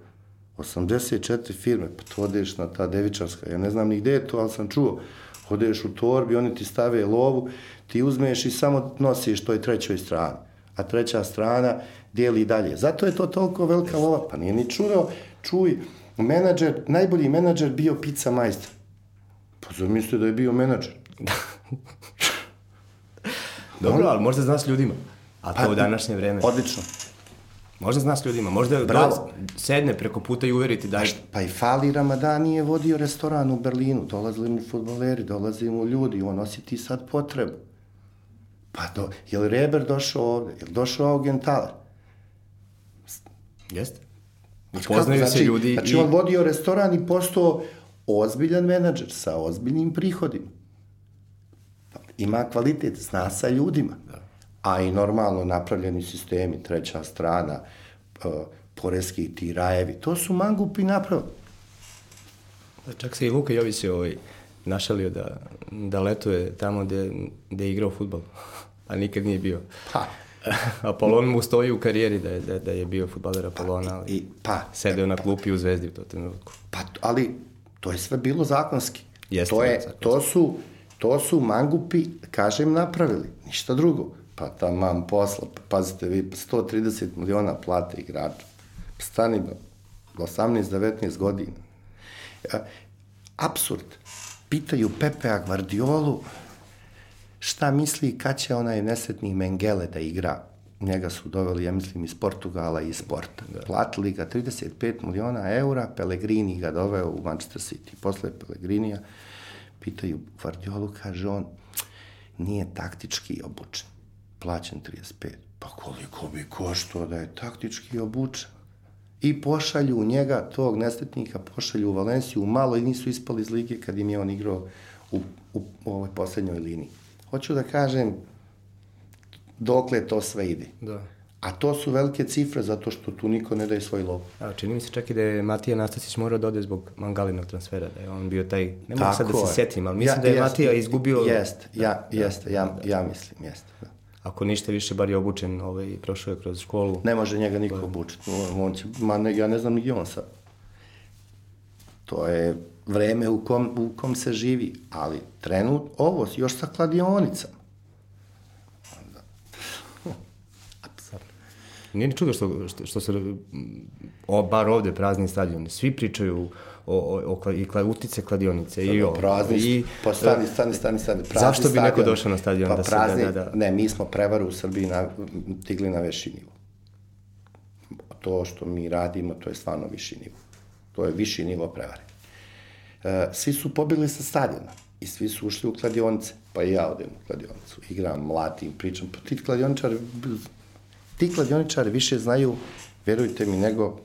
84 firme, pa to odeš na ta devičarska, ja ne znam ni gde je to, ali sam čuo. Odeš u torbi, oni ti stave lovu, ti uzmeš i samo nosiš toj trećoj strani. A treća strana dijeli dalje. Zato je to toliko velika lova. Pa nije ni čuo, čuj, menadžer, najbolji menadžer bio pizza majstor. Pa zamislite da je bio menadžer. Dobro, ali možda znaš ljudima. A to pa, u današnje vreme. Odlično. Možda znaš ljudima, možda Bravo. sedne preko puta i uveriti da... Pa i Fali Ramadani je vodio restoran u Berlinu, dolazili mu futboleri, dolazi mu ljudi, on nosi ti sad potrebu. Pa do, je li Reber došao ovde? Je li došao Augenthaler? Jeste. Poznaju znači, se ljudi znači, i... on vodio restoran i postao ozbiljan menadžer sa ozbiljnim prihodima. Ima kvalitet, zna sa ljudima. Da. A i normalno napravljeni sistemi, treća strana, uh, poreski ti rajevi, to su mangupi napravili. Čak se i Luka Jović je ovaj, našalio da, da letuje tamo gde, gde je igrao futbol, a nikad nije bio. Pa, Apolon mu stoji u karijeri da je, da, da je bio futbaler Apolona, ali i, pa, sedeo na klupi u Zvezdi u to trenutku. Pa, ali to je sve bilo zakonski. Jeste, to, je, zakonski. to, su, to su mangupi, kažem, napravili. Ništa drugo. Pa tamam posla, pa pazite vi, 130 miliona plate igrača. Stani do 18-19 godina. E, Absurd. Pitaju Pepea Guardiolu šta misli kad će onaj nesretni Mengele da igra. Njega su doveli, ja mislim, iz Portugala i iz Porta. Da. Platili ga 35 miliona eura, Pellegrini ga doveo u Manchester City. Posle Pellegrinija pitaju Guardiolu, kaže on, nije taktički obučen. Plaćen 35. Pa koliko bi koštao da je taktički obučen? I pošalju njega, tog nesretnika, pošalju u Valenciju malo i nisu ispali iz lige kad im je on igrao u, u, u ovoj poslednjoj liniji. Hoću da kažem dokle to sve ide. Da. A to su velike cifre zato što tu niko ne daje svoj lov. A, čini mi se čak i da je Matija Nastasić morao da ode zbog Mangalinog transfera, da je on bio taj, ne mogu sad da se setim, ali mislim ja, da je jest, Matija izgubio... Jest, ja, da, jeste, ja, ja mislim, jeste. Da. Ako ništa više, bar je obučen, ovaj, prošao je kroz školu. Ne može njega niko obučiti. On, će, ma ne, ja ne znam ni on sad. To je vreme u kom, u kom se živi, ali trenut, ovo, još sa kladionicama. Nije ni čudo što, što, što se, o, bar ovde prazni stadioni, svi pričaju o, o, o i kla, utice kladionice i o... Prazni, i, pa stani, stani, stani, stani. Prazni zašto bi neko stadion, došao na stadion pa da se... prazni, Da, da, da. Ne, mi smo prevaru u Srbiji na, tigli na veši nivo. To što mi radimo, to je stvarno viši nivo. To je viši nivo prevare. E, svi su pobili sa stadiona i svi su ušli u kladionice. Pa i ja odem u kladionicu, igram, mlatim, pričam. Pa ti kladioničari, ti kladioničari više znaju, verujte mi, nego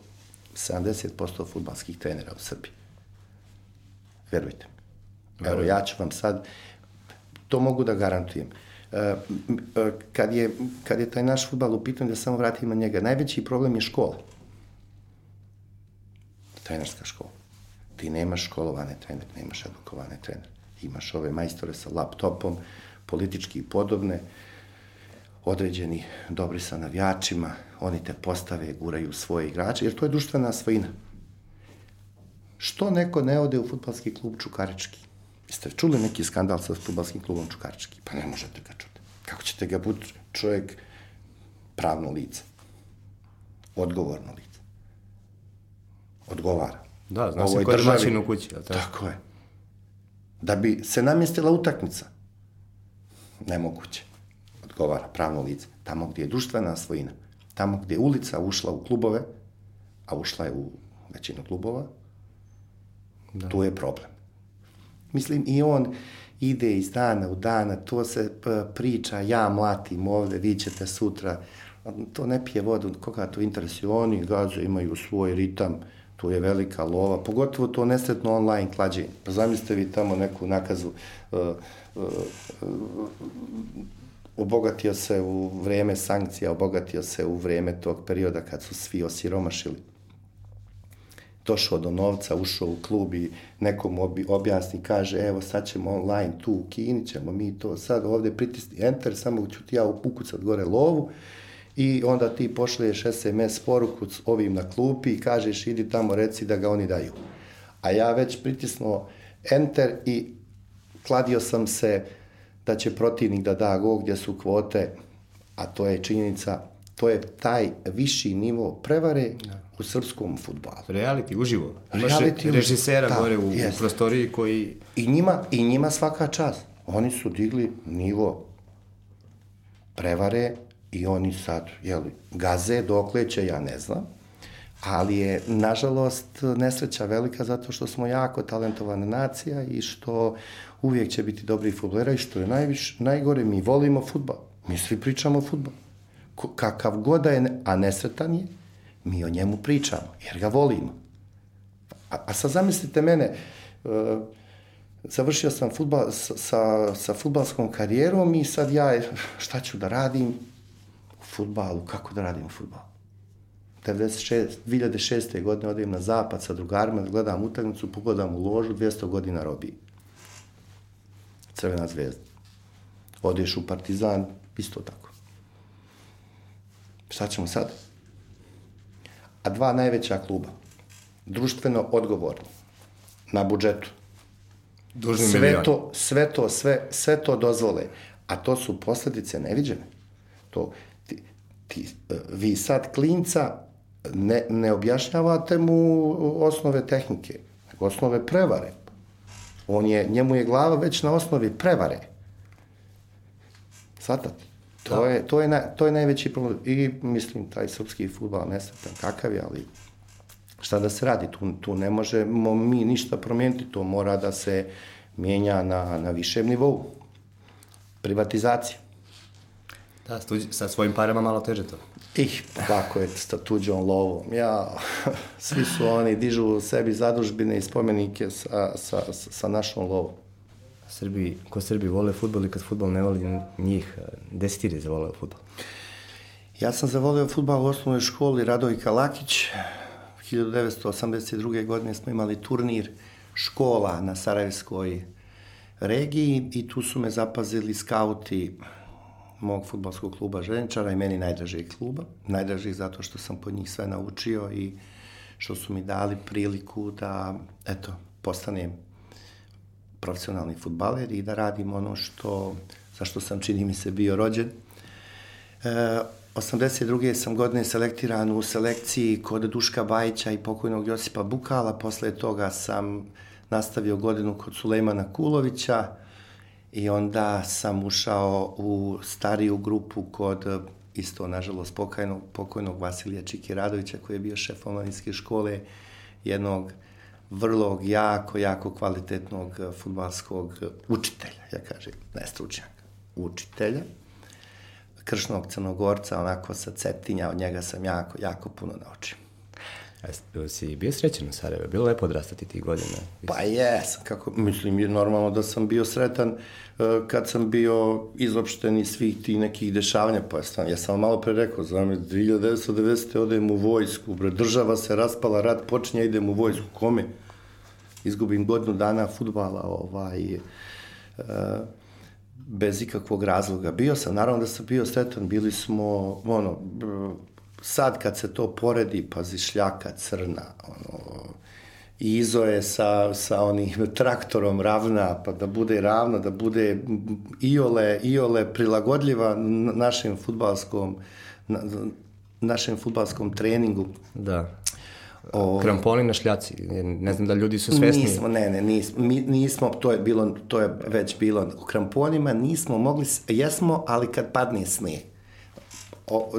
70% futbalskih trenera u Srbiji. Verujte mi. Evo, ja ću vam sad, to mogu da garantujem. E, e, kad, je, kad je taj naš futbal u pitanju, da samo vratim na njega, najveći problem je škola. Trenerska škola. Ti nemaš školovane trenere, nemaš edukovane trenere. Imaš ove majstore sa laptopom, politički podobne, određeni dobri sa navijačima, oni te postave, guraju svoje igrače, jer to je društvena svojina. Što neko ne ode u futbalski klub Čukarički? Jeste čuli neki skandal sa futbalskim klubom Čukarički? Pa ne možete ga čuti. Kako ćete ga buti čovjek pravno lice? Odgovorno lice. Odgovara. Da, zna se Ovoj ko je domaćin u kući. tako? Tako je. Da bi se namjestila utakmica. Nemoguće. Odgovara pravno lice. Tamo gdje je društvena svojina, tamo gdje je ulica ušla u klubove, a ušla je u većinu klubova, da. tu je problem. Mislim, i on ide iz dana u dana, to se priča, ja mlatim ovde, vi ćete sutra, to ne pije vodu, koga to interesuje, oni gaze imaju svoj ritam, tu je velika lova, pogotovo to nesretno online klađenje. Pa zamislite vi tamo neku nakazu, uh, uh, uh, obogatio se u vreme sankcija, obogatio se u vreme tog perioda kad su svi osiromašili došao do novca, ušao u klub i nekom objasni, kaže, evo sad ćemo online tu u Kini, ćemo mi to sad ovde pritisni enter, samo ću ti ja ukucat gore lovu i onda ti pošliješ SMS poruku s ovim na klupi i kažeš idi tamo reci da ga oni daju. A ja već pritisnuo enter i kladio sam se da će protivnik da da go gdje su kvote, a to je činjenica, to je taj viši nivo prevare u srpskom futbalu. Reality, uživo. Imaš Reality uživo. režisera Da, gore u, u jest. prostoriji koji... I njima, I njima svaka čast. Oni su digli nivo prevare i oni sad, jeli, gaze dokle će, ja ne znam. Ali je, nažalost, nesreća velika zato što smo jako talentovana nacija i što uvijek će biti dobri futbolera i što je najviš, najgore, mi volimo futbal. Mi svi pričamo o futbalu. Kakav god da je, a nesretan je, mi o njemu pričamo, jer ga volimo. A, a sad zamislite mene, uh, završio sam futbal, sa, sa, futbalskom karijerom i sad ja, šta ću da radim u futbalu, kako da radim u futbalu? 96, 2006. godine odem na zapad sa drugarima da gledam utakmicu, pogledam u ložu 200 godina robiji. Crvena zvezda. Odeš u Partizan, isto tako. Šta ćemo sad? A dva najveća kluba, društveno odgovorni, na budžetu, Dužni sve milion. to, sve to, sve, sve to dozvole, a to su posledice neviđene. To, ti, ti, e, vi sad klinca ne, ne objašnjavate mu osnove tehnike, nego osnove prevare. On je, njemu je glava već na osnovi prevare. Svatate? To, je, to, je na, to je najveći problem. I mislim, taj srpski futbal nesretan kakav je, ali šta da se radi? Tu, tu ne možemo mi ništa promijeniti, to mora da se mijenja na, na višem nivou. Privatizacija. Da, sa svojim parama malo teže to. Ih, kako je sa tuđom lovom. Ja, svi su oni, dižu sebi zadužbine i spomenike sa, sa, sa našom lovom. Srbi, ko Srbi vole futbol i kad futbol ne voli njih, gde si ti zavoleo futbol? Ja sam zavoleo futbal u osnovnoj školi Radojka Lakić. 1982. godine smo imali turnir škola na Sarajevskoj regiji i tu su me zapazili skauti mog futbolskog kluba Željničara i meni najdražijeg kluba. Najdražijeg zato što sam pod njih sve naučio i što su mi dali priliku da, eto, postanem profesionalni futbaler i da radim ono što, za što sam, čini mi se, bio rođen. E, 82. sam godine selektiran u selekciji kod Duška Bajića i pokojnog Josipa Bukala. Posle toga sam nastavio godinu kod Sulejmana Kulovića i onda sam ušao u stariju grupu kod isto, nažalost, pokojnog, pokojnog Vasilija Čiki Radovića koji je bio šef omladinske škole jednog vrlo jako, jako kvalitetnog futbalskog učitelja, ja kažem, ne stručnjaka, učitelja, kršnog crnogorca, onako sa cetinja, od njega sam jako, jako puno naučio. A si bio srećan u Sarajevo? Bilo lepo odrastati tih godina? Pa jesam, kako, mislim, je normalno da sam bio sretan uh, kad sam bio izopšten iz svih tih nekih dešavanja, pa sam, ja sam malo pre rekao, znam, 1990. odem u vojsku, bre, država se raspala, rat počinje, idem u vojsku, kome? Izgubim godinu dana futbala, ovaj, uh, bez ikakvog razloga. Bio sam, naravno da sam bio sretan, bili smo, ono, sad kad se to poredi, pazi, šljaka crna, ono, i izo je sa, sa onim traktorom ravna, pa da bude ravna, da bude iole, iole prilagodljiva našem futbalskom, na, našem futbalskom treningu. Da. O, Kramponi na šljaci, ne znam da ljudi su svesni. Nismo, ne, ne, nismo, mi, nismo, to je bilo, to je već bilo, u kramponima nismo mogli, jesmo, ali kad padne sneg. O,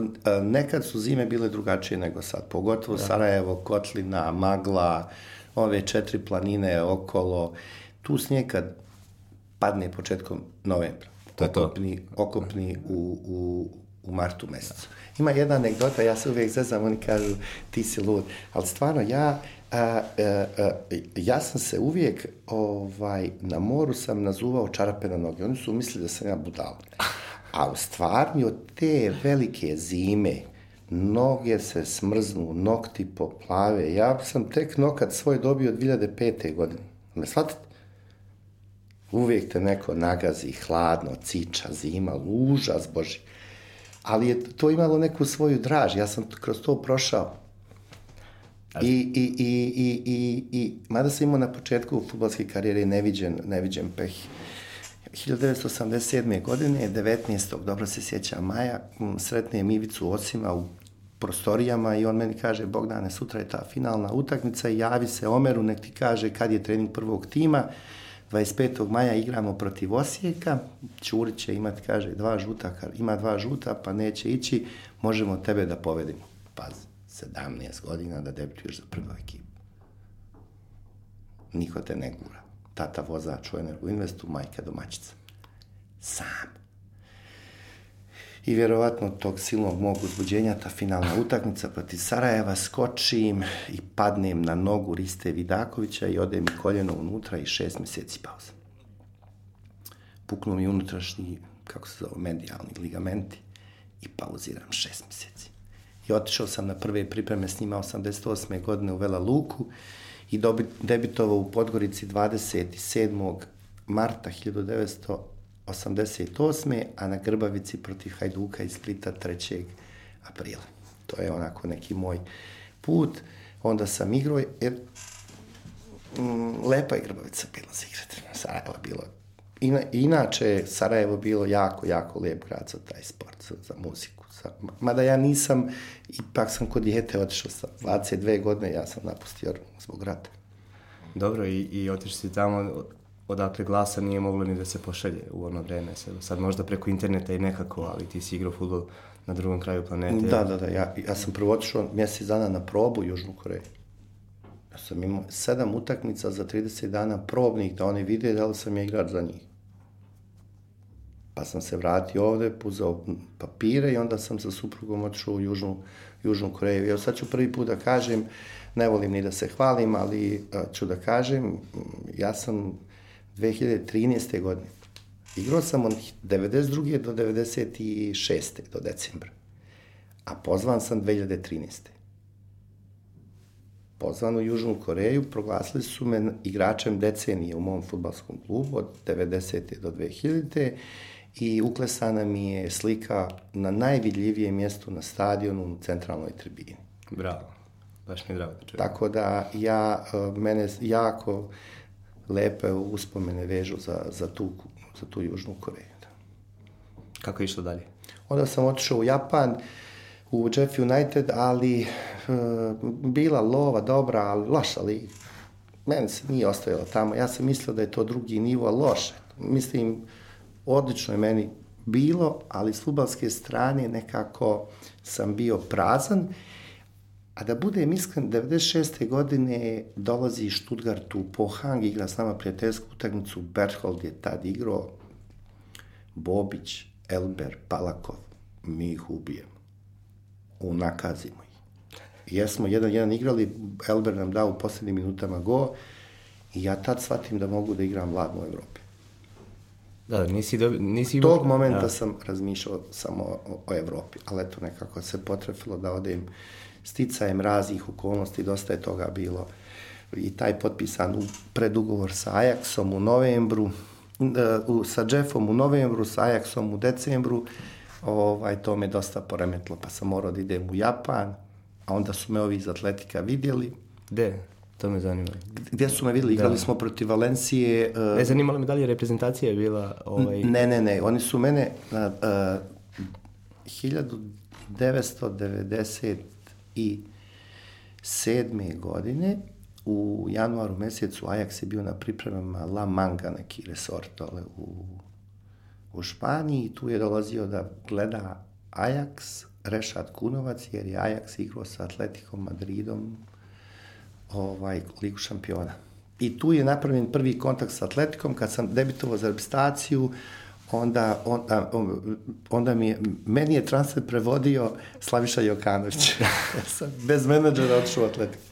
nekad su zime bile drugačije nego sad, pogotovo da. Sarajevo, Kotlina, Magla, ove četiri planine okolo, tu snijeg kad padne početkom novembra, to je to. okopni, okopni u, u, u martu mesecu. Ima jedna anegdota, ja se uvijek zezam, oni kažu ti si lud, ali stvarno ja, a, a, a, ja sam se uvijek ovaj, na moru sam nazuvao čarape na noge, oni su mislili da sam ja budala. A u stvarni od te velike zime, noge se smrznu, nokti poplave. Ja sam tek nokat svoj dobio 2005. godine. Me shvatite? Uvijek te neko nagazi, hladno, ciča, zima, užas Boži. Ali je to imalo neku svoju draž. Ja sam kroz to prošao. I, i, i, i, i, i mada sam imao na početku futbolske karijere neviđen, neviđen peh. 1987. godine, 19. dobro se sjeća maja, sretnem Ivicu Ocima u prostorijama i on meni kaže, Bogdane, sutra je ta finalna utakmica javi se Omeru, nek ti kaže kad je trening prvog tima, 25. maja igramo protiv Osijeka, Ćurić će imati, kaže, dva žuta, ima dva žuta, pa neće ići, možemo tebe da povedemo. Pazi, 17 godina da debituješ za prvu ekipu. Niko te ne gura. Tata vozač u Energo Investu, majka domaćica. Sam i vjerovatno tog silnog mog uzbuđenja, ta finalna utakmica protiv Sarajeva, skočim i padnem na nogu Riste Vidakovića i ode mi koljeno unutra i šest mjeseci pauza. Puknu mi unutrašnji, kako se zove, medijalni ligamenti i pauziram šest mjeseci. i otišao sam na prve pripreme s njima 88. godine u Vela Luku i debitovao u Podgorici 27. marta 1988. a na Grbavici protiv Hajduka iz Splita 3. aprila. To je onako neki moj put. Onda sam igrao, jer mm, lepa je Grbavica bila za igrati. Sarajevo bilo Ina, inače, Sarajevo bilo jako, jako lijep grad za taj sport, za, za muziku. Za, mada ja nisam, ipak sam kod dijete otišao sa 22 godine, ja sam napustio zbog rata. Dobro, i, i otišli si tamo odakle glasa nije moglo ni da se pošalje u ono vreme. Sad možda preko interneta i nekako, ali ti si igrao futbol na drugom kraju planete. Da, da, da. Ja, ja sam prvo otišao mjesec dana na probu u Južnu Koreju. Ja sam imao sedam utakmica za 30 dana probnih da oni vide da li sam ja igrač za njih. Pa sam se vratio ovde, puzao papire i onda sam sa suprugom otišao u Južnu, Južnu Koreju. Evo sad ću prvi put da kažem, ne volim ni da se hvalim, ali a, ću da kažem, ja sam 2013. godine igrao sam od 92. do 96. do decembra, a pozvan sam 2013. Pozvan u Južnu Koreju, proglasili su me igračem decenije u mom futbalskom klubu od 90. do 2000 i uklesana mi je slika na najvidljivijem mjestu na stadionu u centralnoj tribini. Bravo, baš mi je drago da čujem. Tako da ja, e, mene jako lepe uspomene vežu za, za, tu, za tu Južnu Koreju. Da. Kako je išlo dalje? Onda sam otišao u Japan, u Jeff United, ali e, bila lova dobra, ali loša liga. Meni se nije ostajalo tamo. Ja sam mislio da je to drugi nivo, loše. Mislim, odlično je meni bilo, ali s futbalske strane nekako sam bio prazan. A da budem iskren, 96. godine dolazi iz Stuttgartu u Pohang, igra s nama prijateljsku utakmicu, Berthold je tad igrao, Bobić, Elber, Palakov, mi ih ubijemo. Unakazimo ih. Jesmo jedan, jedan igrali, Elber nam dao u poslednjim minutama go i ja tad shvatim da mogu da igram vladno u Evropi. Da, nisi, do, nisi Tog momenta da. sam razmišljao samo o, o Evropi, ali eto nekako se potrefilo da odem sticajem raznih okolnosti, dosta je toga bilo i taj potpisan u predugovor sa Ajaxom u novembru, u, sa Jeffom u novembru, sa Ajaxom u decembru, ovaj, to me dosta poremetilo, pa sam morao da idem u Japan, a onda su me ovi iz Atletika vidjeli. Gde? To me zanima. Gde su me videli? Igrali da. smo protiv Valencije. Uh, ne zanimalo me da li je reprezentacija bila... Ovaj... Ne, ne, ne. Oni su mene uh, uh, 1997. godine u januaru mesecu Ajax je bio na pripremama La Manga, neki resort dole u, u Španiji i tu je dolazio da gleda Ajax, Rešat Kunovac, jer je Ajax igrao sa Atletikom Madridom ovaj, ligu šampiona. I tu je napravljen prvi kontakt sa Atletikom, kad sam debitovao za reprezentaciju, onda, onda, onda mi je, meni je transfer prevodio Slaviša Jokanović. ja sam bez menadžera otišao u Atletiku.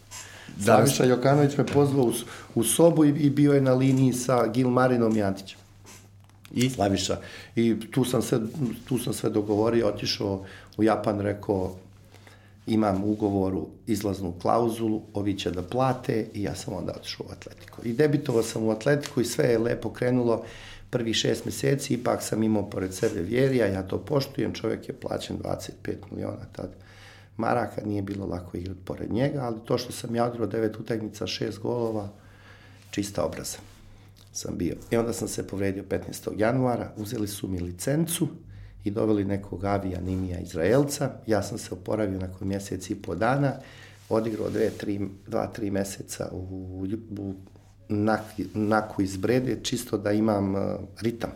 Slaviša Jokanović me pozvao u, u sobu i, i bio je na liniji sa Gilmarinom i Antićem. I? Slaviša. I tu sam, sve, tu sam sve dogovorio, otišao u Japan, rekao, imam u ugovoru izlaznu klauzulu, ovi će da plate i ja sam onda otišao u Atletiku. I debitovao sam u Atletiku i sve je lepo krenulo prvi šest meseci, ipak sam imao pored sebe vjerija, ja to poštujem, čovjek je plaćen 25 miliona tad maraka, nije bilo lako igrati pored njega, ali to što sam ja odigrao devet utakmica, šest golova, čista obraza sam bio. I onda sam se povredio 15. januara, uzeli su mi licencu, i doveli nekog avija Nimija Izraelca. Ja sam se oporavio nakon mjeseci i po dana, odigrao dve, tri, dva, tri meseca u, u nak, naku iz Brede, čisto da imam uh, ritam.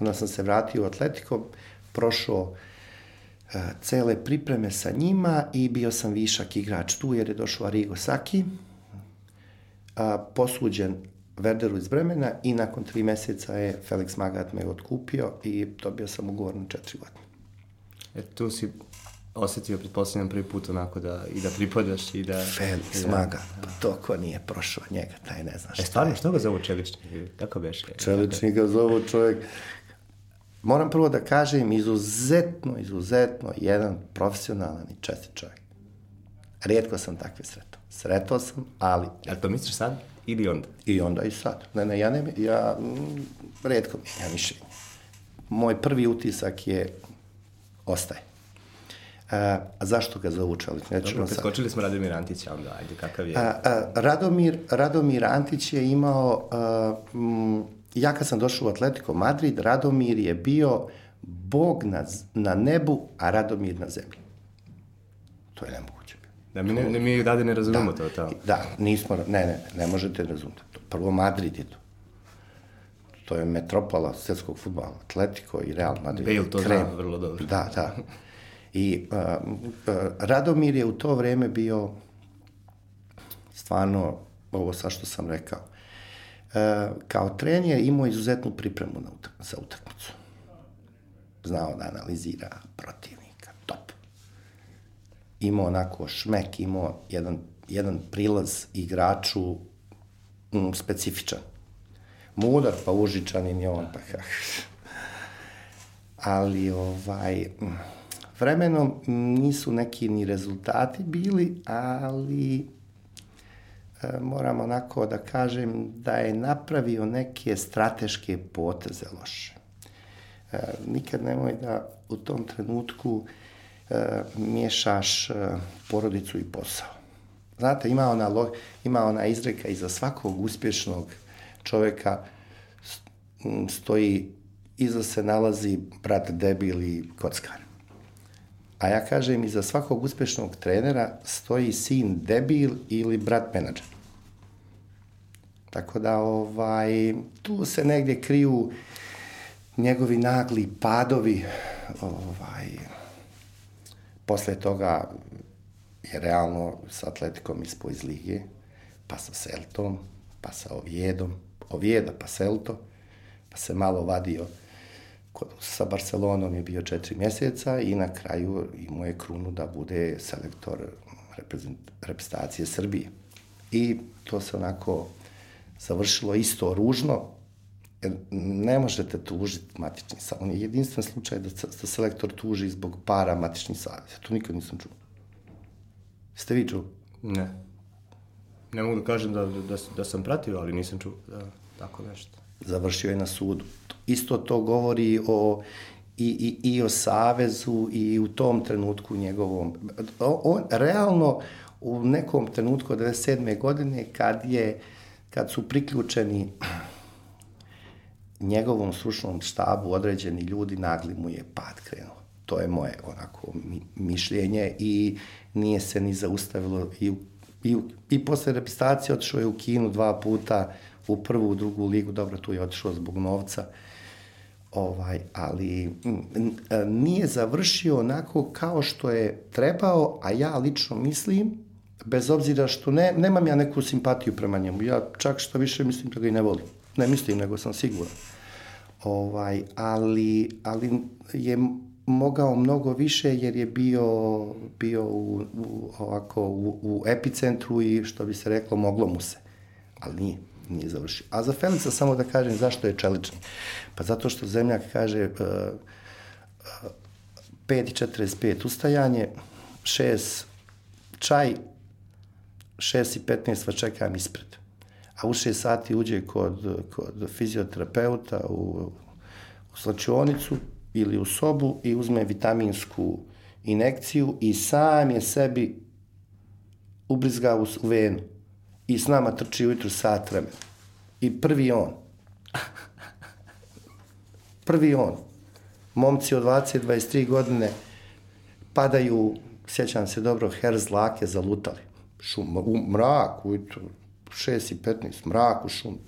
Onda sam se vratio u Atletico, prošao uh, cele pripreme sa njima i bio sam višak igrač tu jer je došao Arigo Saki, a, posuđen Werderu iz Bremena i nakon tri meseca je Felix Magat me otkupio i dobio sam ugovor na četiri godine. E, tu si osetio, pretpostavljam, prvi put onako da, i da pripadaš i da... Felix da, Magat, pa to ko nije prošao njega, taj ne zna šta E, stvarno, što ga zovu Čeličnik? Kako beš? Čeličnik ga zovu čovjek moram prvo da kažem, izuzetno, izuzetno jedan profesionalan i čestit čovjek. Rijetko sam takve sretao. Sretao sam, ali... Jel to misliš sad ili onda? I onda i sad. Ne, ne, ja ne, ja mm, redko mijenjam mišljenje. Moj prvi utisak je, ostaje. E, a zašto ga zovu čelik? Dobro, preskočili smo Radomir Antića, onda, ajde, kakav je? A, a, Radomir, Radomir Antić je imao, a, m, ja kad sam došao u Atletico Madrid, Radomir je bio bog na, na nebu, a Radomir na zemlji. To je nemoguće. Da mi, ne, ne, mi dade ne razumemo da, to, to. Da, nismo, ne, ne, ne možete razumeti. Prvo Madrid je to. To je metropola svjetskog futbala, Atletico i Real Madrid. Bale to zna vrlo dobro. Da, da. I uh, uh, Radomir je u to vreme bio stvarno, ovo sa što sam rekao, uh, kao trener imao izuzetnu pripremu na utak za utakmicu. Znao da analizira top. Imao onako šmek, imao jedan, jedan prilaz igraču mm, specifičan. Mudar, pa užičanin je on, pa kako. Ali, ovaj, mm, vremenom nisu neki ni rezultati bili, ali e, moram onako da kažem da je napravio neke strateške poteze loše. E, nikad nemoj da u tom trenutku e, miješaš e, porodicu i posao. Znate, ima ona, ima ona izreka iza svakog uspješnog čoveka stoji, iza se nalazi brat debil i kockar. A ja kažem, iza svakog uspešnog trenera stoji sin debil ili brat menadžer. Tako da, ovaj, tu se negdje kriju njegovi nagli padovi. Ovaj, posle toga je realno sa Atletikom ispo iz lige, pa sa Celtom, pa sa Ovijedom, Ovijeda pa Celto, pa se malo vadio kod, sa Barcelonom je bio četiri mjeseca i na kraju imao je krunu da bude selektor reprezentacije Srbije. I to se onako završilo isto ružno, ne možete tužiti matični savez. On je jedinstven slučaj da, da selektor tuži zbog para matični. Ja to nikad nisam čuo. Ste vi čuo? Ne. Ne mogu da kažem da, da, da sam pratio, ali nisam čuo da, tako nešto. Završio je na sudu isto to govori o i, i, i o Savezu i u tom trenutku njegovom. On, realno, u nekom trenutku od 97. godine, kad je kad su priključeni njegovom stručnom štabu određeni ljudi, nagli mu je pad krenuo. To je moje onako mi, mišljenje i nije se ni zaustavilo i, i, i posle reprezentacije otišao je u Kinu dva puta u prvu, u drugu ligu, dobro, tu je otišao zbog novca, ovaj, ali nije završio onako kao što je trebao, a ja lično mislim, bez obzira što ne, nemam ja neku simpatiju prema njemu, ja čak što više mislim da ga i ne volim. Ne mislim, nego sam siguran. Ovaj, ali, ali je mogao mnogo više jer je bio, bio u, u, ovako, u, u epicentru i što bi se reklo, moglo mu se. Ali nije nije završio. A za Felixa samo da kažem zašto je čelični. Pa zato što zemljak kaže uh, uh, 5.45 ustajanje, 6 čaj, 6 i 15 va čekam ispred. A u 6 sati uđe kod, kod fizioterapeuta u, u slačionicu ili u sobu i uzme vitaminsku inekciju i sam je sebi ubrizga u, u venu i s nama trči ujutru sat vremena. I prvi on. Prvi on. Momci od 20-23 godine padaju, sjećam se dobro, herz lake zalutali. Šum, u mrak, ujutru, 6 i 15, mrak u šum.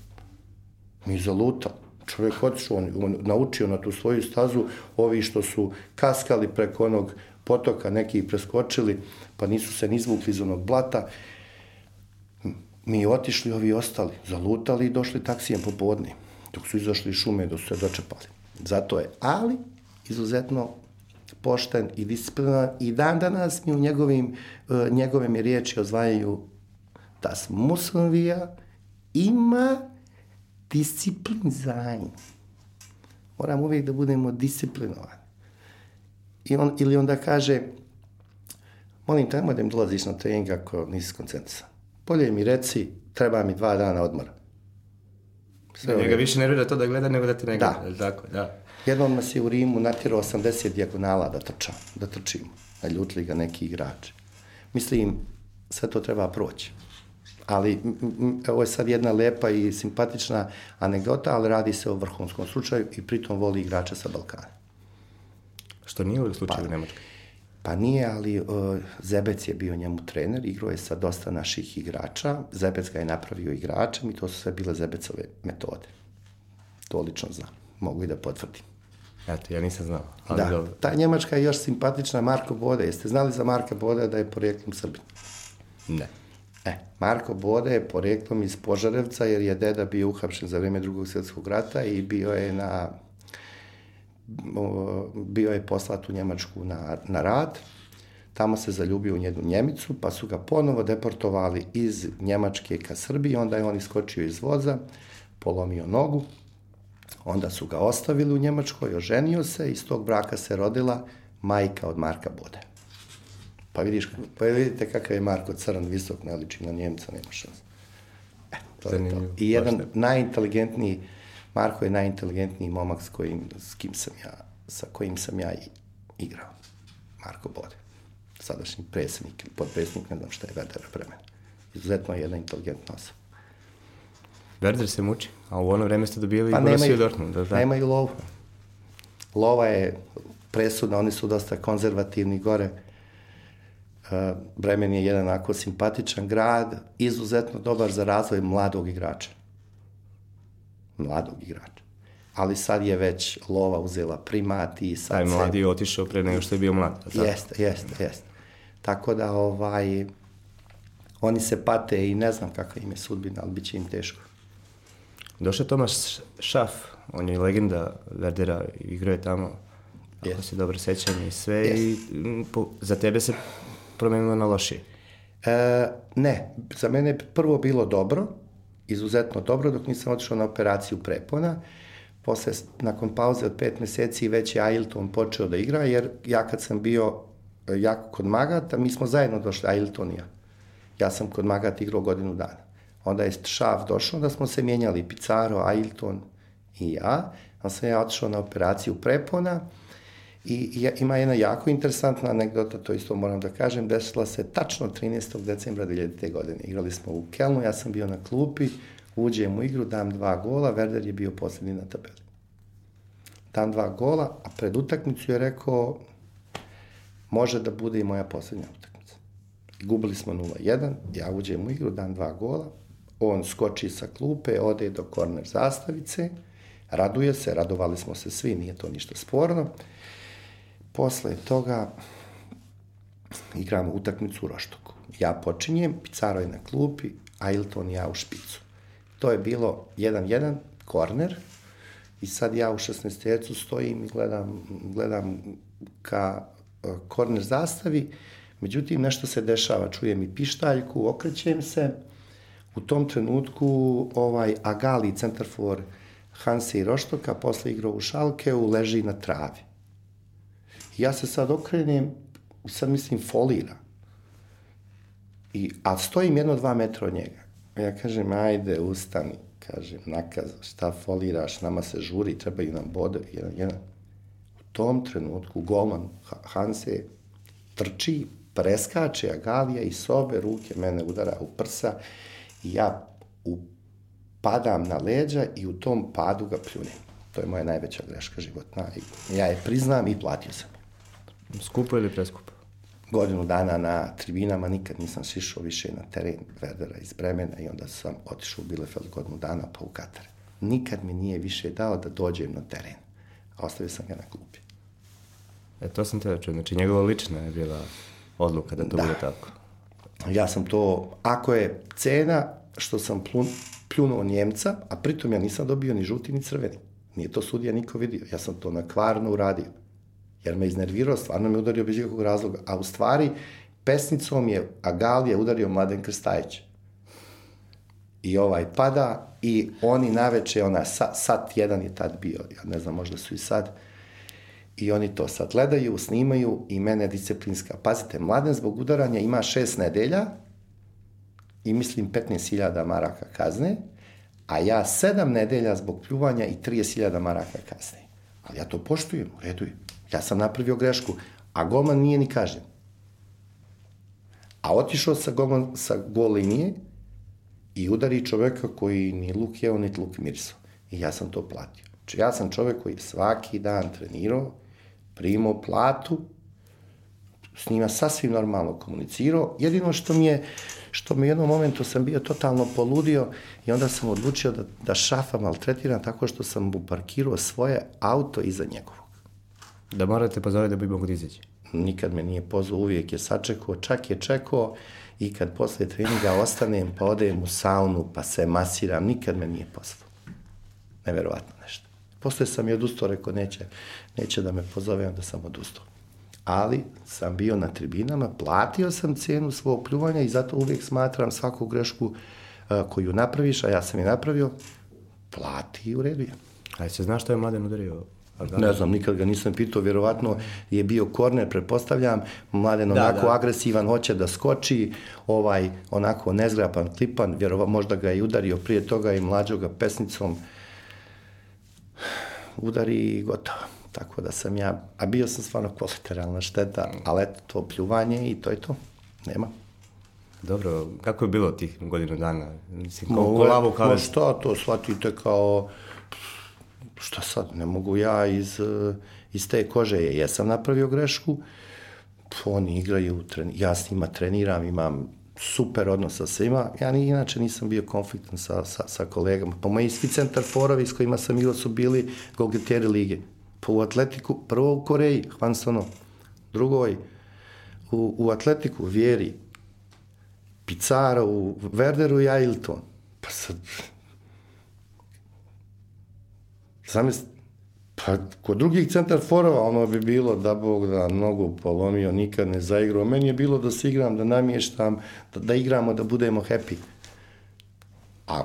Mi zalutali. Čovjek otišao, on, on naučio na tu svoju stazu, ovi što su kaskali preko onog potoka, neki preskočili, pa nisu se nizvukli iz onog blata Mi otišli, ovi ostali, zalutali i došli taksijem popodne, dok su izašli iz šume, dok su se dočepali. Zato je, ali, izuzetno pošten i disciplinovan i dan danas mi u njegovim, uh, njegove mi riječi ozvajaju das müssen wir immer disziplin sein. Moramo uvijek da budemo disciplinovani. I on, ili onda kaže, molim te, nemoj da mi dolaziš na trening ako nisi skoncentrisan. Bolje mi reci, treba mi dva dana odmora. Sve njega više nervira to da gleda nego da te ne gleda. Da. Tako, da. Jednom nas je u Rimu natjerao 80 dijagonala da trčam, da trčimo. Naljutili ga neki igrači. Mislim, sve to treba proći. Ali, ovo je sad jedna lepa i simpatična anegdota, ali radi se o vrhunskom slučaju i pritom voli igrača sa Balkana. Što nije u slučaju u Nemačkoj. Pa nije, ali uh, Zebec je bio njemu trener, igrao je sa dosta naših igrača, Zebec ga je napravio igračem i to su sve bile Zebecove metode. To lično znam, mogu i da potvrdim. Eto, ja nisam znao. Ali Da, dobro. ta Njemačka je još simpatična, Marko Bode. Jeste znali za Marka Bode da je porijeklom Srbin? Ne. E, Marko Bode je porijeklom iz Požarevca jer je deda bio uhapšen za vrijeme drugog svjetskog rata i bio je na bio je poslat u Njemačku na, na rad. Tamo se zaljubio u jednu Njemicu, pa su ga ponovo deportovali iz Njemačke ka Srbiji, onda je on iskočio iz voza, polomio nogu, onda su ga ostavili u Njemačkoj, oženio se, iz tog braka se rodila majka od Marka Bode. Pa vidiš, pa vidite kakav je Marko crn, visok, ne liči na Njemca, nema šanse. E, to je to. I jedan baš najinteligentniji, Marko je najinteligentniji momak s kojim, s kim sam ja, sa kojim sam ja igrao. Marko Bode. Sadašnji predsjednik ili podpredsjednik, ne znam šta je Verdera pre mene. Izuzetno je jedna inteligentna osoba. Werder se muči, a u ono vreme ste dobili Pa Borussia Dortmund. Da, da. nemaju lovu. Lova je presudna, oni su dosta konzervativni gore. Bremen je jedan onako simpatičan grad, izuzetno dobar za razvoj mladog igrača. Mladog igrača. Ali sad je već lova uzela primat i sad Taj mladi je otišao pre nego što je bio mlad. tako? Jeste, jeste, jeste. Tako da, ovaj, oni se pate i ne znam kakva im je sudbina, ali bit će im teško. Došao je Tomaš Šaf, on je legenda Werdera, igrao je tamo, ako Jest. se dobro sećam i sve, i mm, po, za tebe se promenilo na lošije. E, ne, za mene je prvo bilo dobro, izuzetno dobro, dok nisam otišao na operaciju prepona. Posle, nakon pauze od pet meseci, već je Ailton počeo da igra, jer ja kad sam bio e, jako kod Magata, mi smo zajedno došli, Ailton i ja. Ja sam kod Magata igrao godinu dana. Onda je Šaf došao, da smo se mijenjali, Pizarro, Ailton i ja. Onda sam ja otišao na operaciju prepona, I ja, ima jedna jako interesantna anegdota, to isto moram da kažem, desila se tačno 13. decembra 2000. godine. Igrali smo u Kelnu, ja sam bio na klupi, uđem u igru, dam dva gola, Werder je bio posljednji na tabeli. Dam dva gola, a pred utakmicu je rekao, može da bude i moja posljednja utakmica. Gubili smo 0-1, ja uđem u igru, dam dva gola, on skoči sa klupe, ode do korner zastavice, raduje se, radovali smo se svi, nije to ništa sporno. Posle toga igramo utakmicu u Roštoku. Ja počinjem, Pizarro je na klupi, Ailton ja u špicu. To je bilo 1-1, korner, i sad ja u 16 stojim i gledam, gledam ka e, korner zastavi, međutim nešto se dešava, čujem i pištaljku, okrećem se, u tom trenutku ovaj Agali, centarfor Hanse i Roštoka, posle igrao u Šalkeu, leži na travi. Ja se sad okrenem, sad mislim folira. I, a stojim jedno dva metra od njega. Ja kažem, ajde, ustani. Kažem, nakaz, šta foliraš, nama se žuri, trebaju nam bodovi, jedan, jedan. U tom trenutku golman Ha- Hanse trči, preskače Agalija i sobe ruke mene udara u prsa i ja upadam na leđa i u tom padu ga pljunem. To je moja najveća greška životna. Ja je priznam i platio sam Skupo ili preskupo? godinu dana na tribinama, nikad nisam sišao više na teren Verdera iz Bremena i onda sam otišao u Bielefeld godinu dana pa u Katar. Nikad mi nije više dao da dođem na teren. A ostavio sam ga na klupi. E, to sam te da čujem. Znači, njegova lična je bila odluka da to Da. bude tako. Ja sam to, ako je cena što sam plun, pljunuo Njemca, a pritom ja nisam dobio ni žuti ni crveni. Nije to sudija niko vidio. Ja sam to na kvarno uradio. Jer me iznervirao, stvarno me udario bez ikakvog razloga. A u stvari, pesnicom je Agalija udario Mladen Krstajić. i ovaj pada i oni naveče, ona sat, sat jedan je tad bio, ja ne znam, možda su i sad, i oni to sad gledaju, snimaju i mene disciplinska. Pazite, mladen zbog udaranja ima šest nedelja i mislim 15.000 maraka kazne, a ja sedam nedelja zbog pljuvanja i 30.000 maraka kazne. Ali ja to poštujem, u redu je. Ja sam napravio grešku, a golman nije ni kažen. A otišao sa, golman, sa gol linije i udari čoveka koji ni luk jeo, ni luk mirisao. I ja sam to platio. Znači ja sam čovek koji svaki dan trenirao, primao platu, s njima sasvim normalno komunicirao. Jedino što mi je, što mi u jednom momentu sam bio totalno poludio i onda sam odlučio da, da šafa maltretiram tako što sam mu parkirao svoje auto iza njegovog. Da morate pozove da bi mogu da izaći. Nikad me nije pozvao, uvijek je sačekao, čak je čekao i kad posle treninga ostanem pa odem u saunu pa se masiram, nikad me nije pozvao. Neverovatno nešto. Posle sam i odustao, rekao neće, neće da me pozove, onda sam odustao. Ali sam bio na tribinama, platio sam cenu svog pljuvanja i zato uvijek smatram svaku grešku koju napraviš, a ja sam je napravio, plati i u redu je. A se znaš što je mladen udario? Ne znam, nikad ga nisam pitao, vjerovatno je bio korner, prepostavljam, mladen Da, onako da. agresivan, hoće da skoči, ovaj, onako nezgrapan, klipan, vjerova, možda ga je udario prije toga i mlađo ga pesnicom udari i gotovo. Tako da sam ja, a bio sam stvarno kolateralna šteta, ali eto, to pljuvanje i to je to. Nema. Dobro, kako je bilo tih godinu dana? Mislim, ko, Mogu- ko lavu Ma kao... šta to, shvatite kao, šta sad, ne mogu ja iz, eh, iz te kože, je, jesam napravio grešku, oni igraju, tren, ja s njima treniram, imam super odnos sa svima, ja ni, inače nisam bio konfliktan sa, sa, sa kolegama, pa moji svi centar forovi s kojima sam igrao su bili golgeteri lige, pa u atletiku, prvo u Koreji, Hvansono, drugoj, u, u atletiku, Vjeri, Pizarro, u Werderu i Ailton. Pa sad... Zamisli, pa kod drugih centar forova ono bi bilo da Bog da nogu polomio, nikad ne zaigrao. Meni je bilo da se igram, da namještam, da, da igramo, da budemo happy. A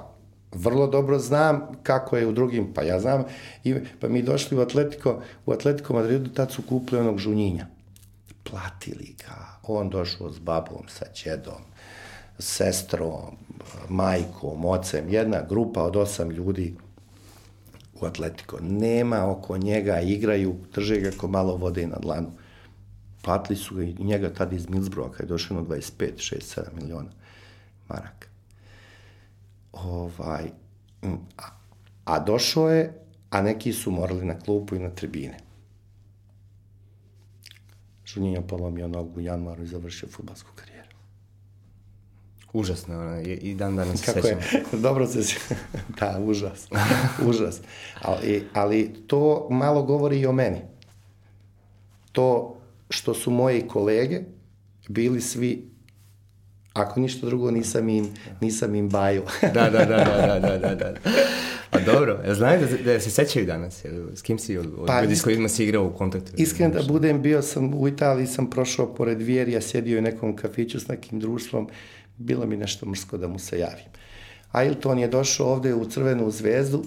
vrlo dobro znam kako je u drugim, pa ja znam, i, pa mi došli u Atletico, u Atletico Madridu, tad su kupili onog žunjinja. Platili ga, on došao s babom, sa ćedom, sestrom, majkom, ocem, jedna grupa od osam ljudi u Atletico. Nema oko njega, igraju, drže ga ko malo vode na dlanu. Platili su ga i njega tada iz Milsbroa, kad je došao na 25, 6, 7 miliona maraka. Ovaj, mm, a, a došao je, a neki su morali na klupu i na tribine. Žunjenja polomio nogu u januaru i završio futbalsku karijeru. Užasno, ono, i, i dan danas se Kako sećam. je, dobro se sje- da, užas, užas. Ali, ali to malo govori i o meni. To što su moji kolege bili svi, ako ništa drugo, nisam im, nisam im baju. da, da, da, da, da, da, da. Pa dobro, jel znaju da, da se sećaju danas? Jel, S kim si od, od Pa, ljudi s kojima si igrao u kontaktu? Iskren da budem, bio sam u Italiji, sam prošao pored Vjerija, sjedio u nekom kafiću s nekim društvom, bilo mi nešto mrsko da mu se javim. Ailton je došao ovde u Crvenu zvezdu,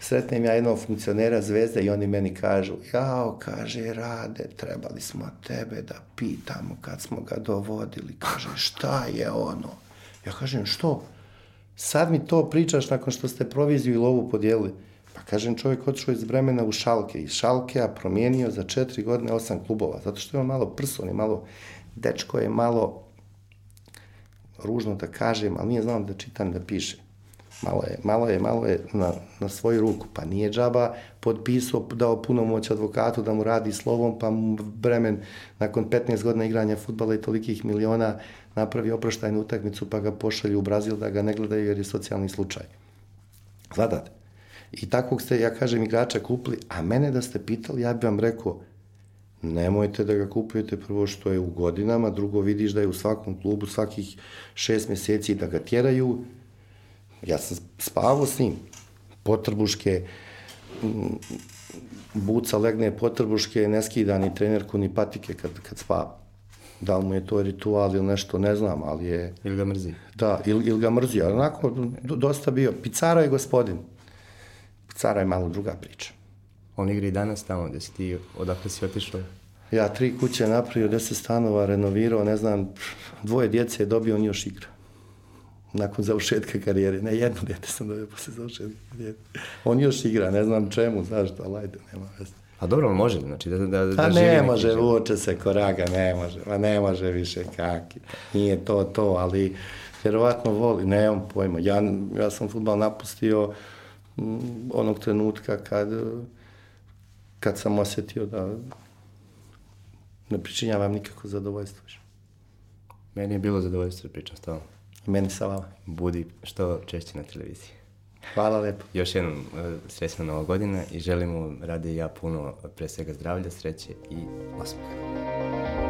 sretnem ja jednog funkcionera zvezde i oni meni kažu, jao, kaže, rade, trebali smo tebe da pitamo kad smo ga dovodili. Kaže, šta je ono? Ja kažem, što? Sad mi to pričaš nakon što ste proviziju i lovu podijelili. Pa kažem, čovjek otišao iz Bremena u Šalke. Iz Šalkea promijenio za četiri godine osam klubova. Zato što je on malo prso, on je malo, dečko je malo, ružno da kažem, ali nije znao da čitam da piše. Malo je, malo je, malo je na, na svoju ruku, pa nije džaba potpisao, dao punomoć advokatu da mu radi slovom, pa mu Bremen nakon 15 godina igranja futbala i tolikih miliona napravi oproštajnu utakmicu pa ga pošalju u Brazil da ga ne gledaju jer je socijalni slučaj. Gledate? I takvog ste, ja kažem, igrača kupili, a mene da ste pitali, ja bih vam rekao, nemojte da ga kupujete prvo što je u godinama, drugo vidiš da je u svakom klubu svakih šest mjeseci da ga tjeraju. Ja sam spavao s njim. Potrbuške, mm, buca legne potrbuške, ne skida ni trenerku ni patike kad, kad spava. Da li mu je to ritual ili nešto, ne znam, ali je... Ili ga mrzi? Da, ili, ili ga mrzi, ali onako do- dosta bio. Picara je gospodin. Picara je malo druga priča. On igra i danas tamo gde si ti, odakle si otišao? Ja tri kuće napravio, deset stanova, renovirao, ne znam, dvoje djece je dobio, on još igra. Nakon završetka karijere. Ne, jedno djete sam dobio posle završetka karijere. On još igra, ne znam čemu, zašto, ali ajde, nema veze. A dobro, može, znači da, da, da A ne može, vuče se koraga, ne može, ma ne može više kaki. Nije to to, ali vjerovatno voli, nemam pojma. Ja, ja sam futbal napustio mm, onog trenutka kad, kad sam osjetio da ne pričinjavam nikako zadovoljstvo. Meni je bilo zadovoljstvo da pričam s tobom. I meni sa vama. Budi što češće na televiziji. Hvala lepo. Još jednom e, srećna nova godina i želimo Rade i ja puno pre svega zdravlja, sreće i osmeha.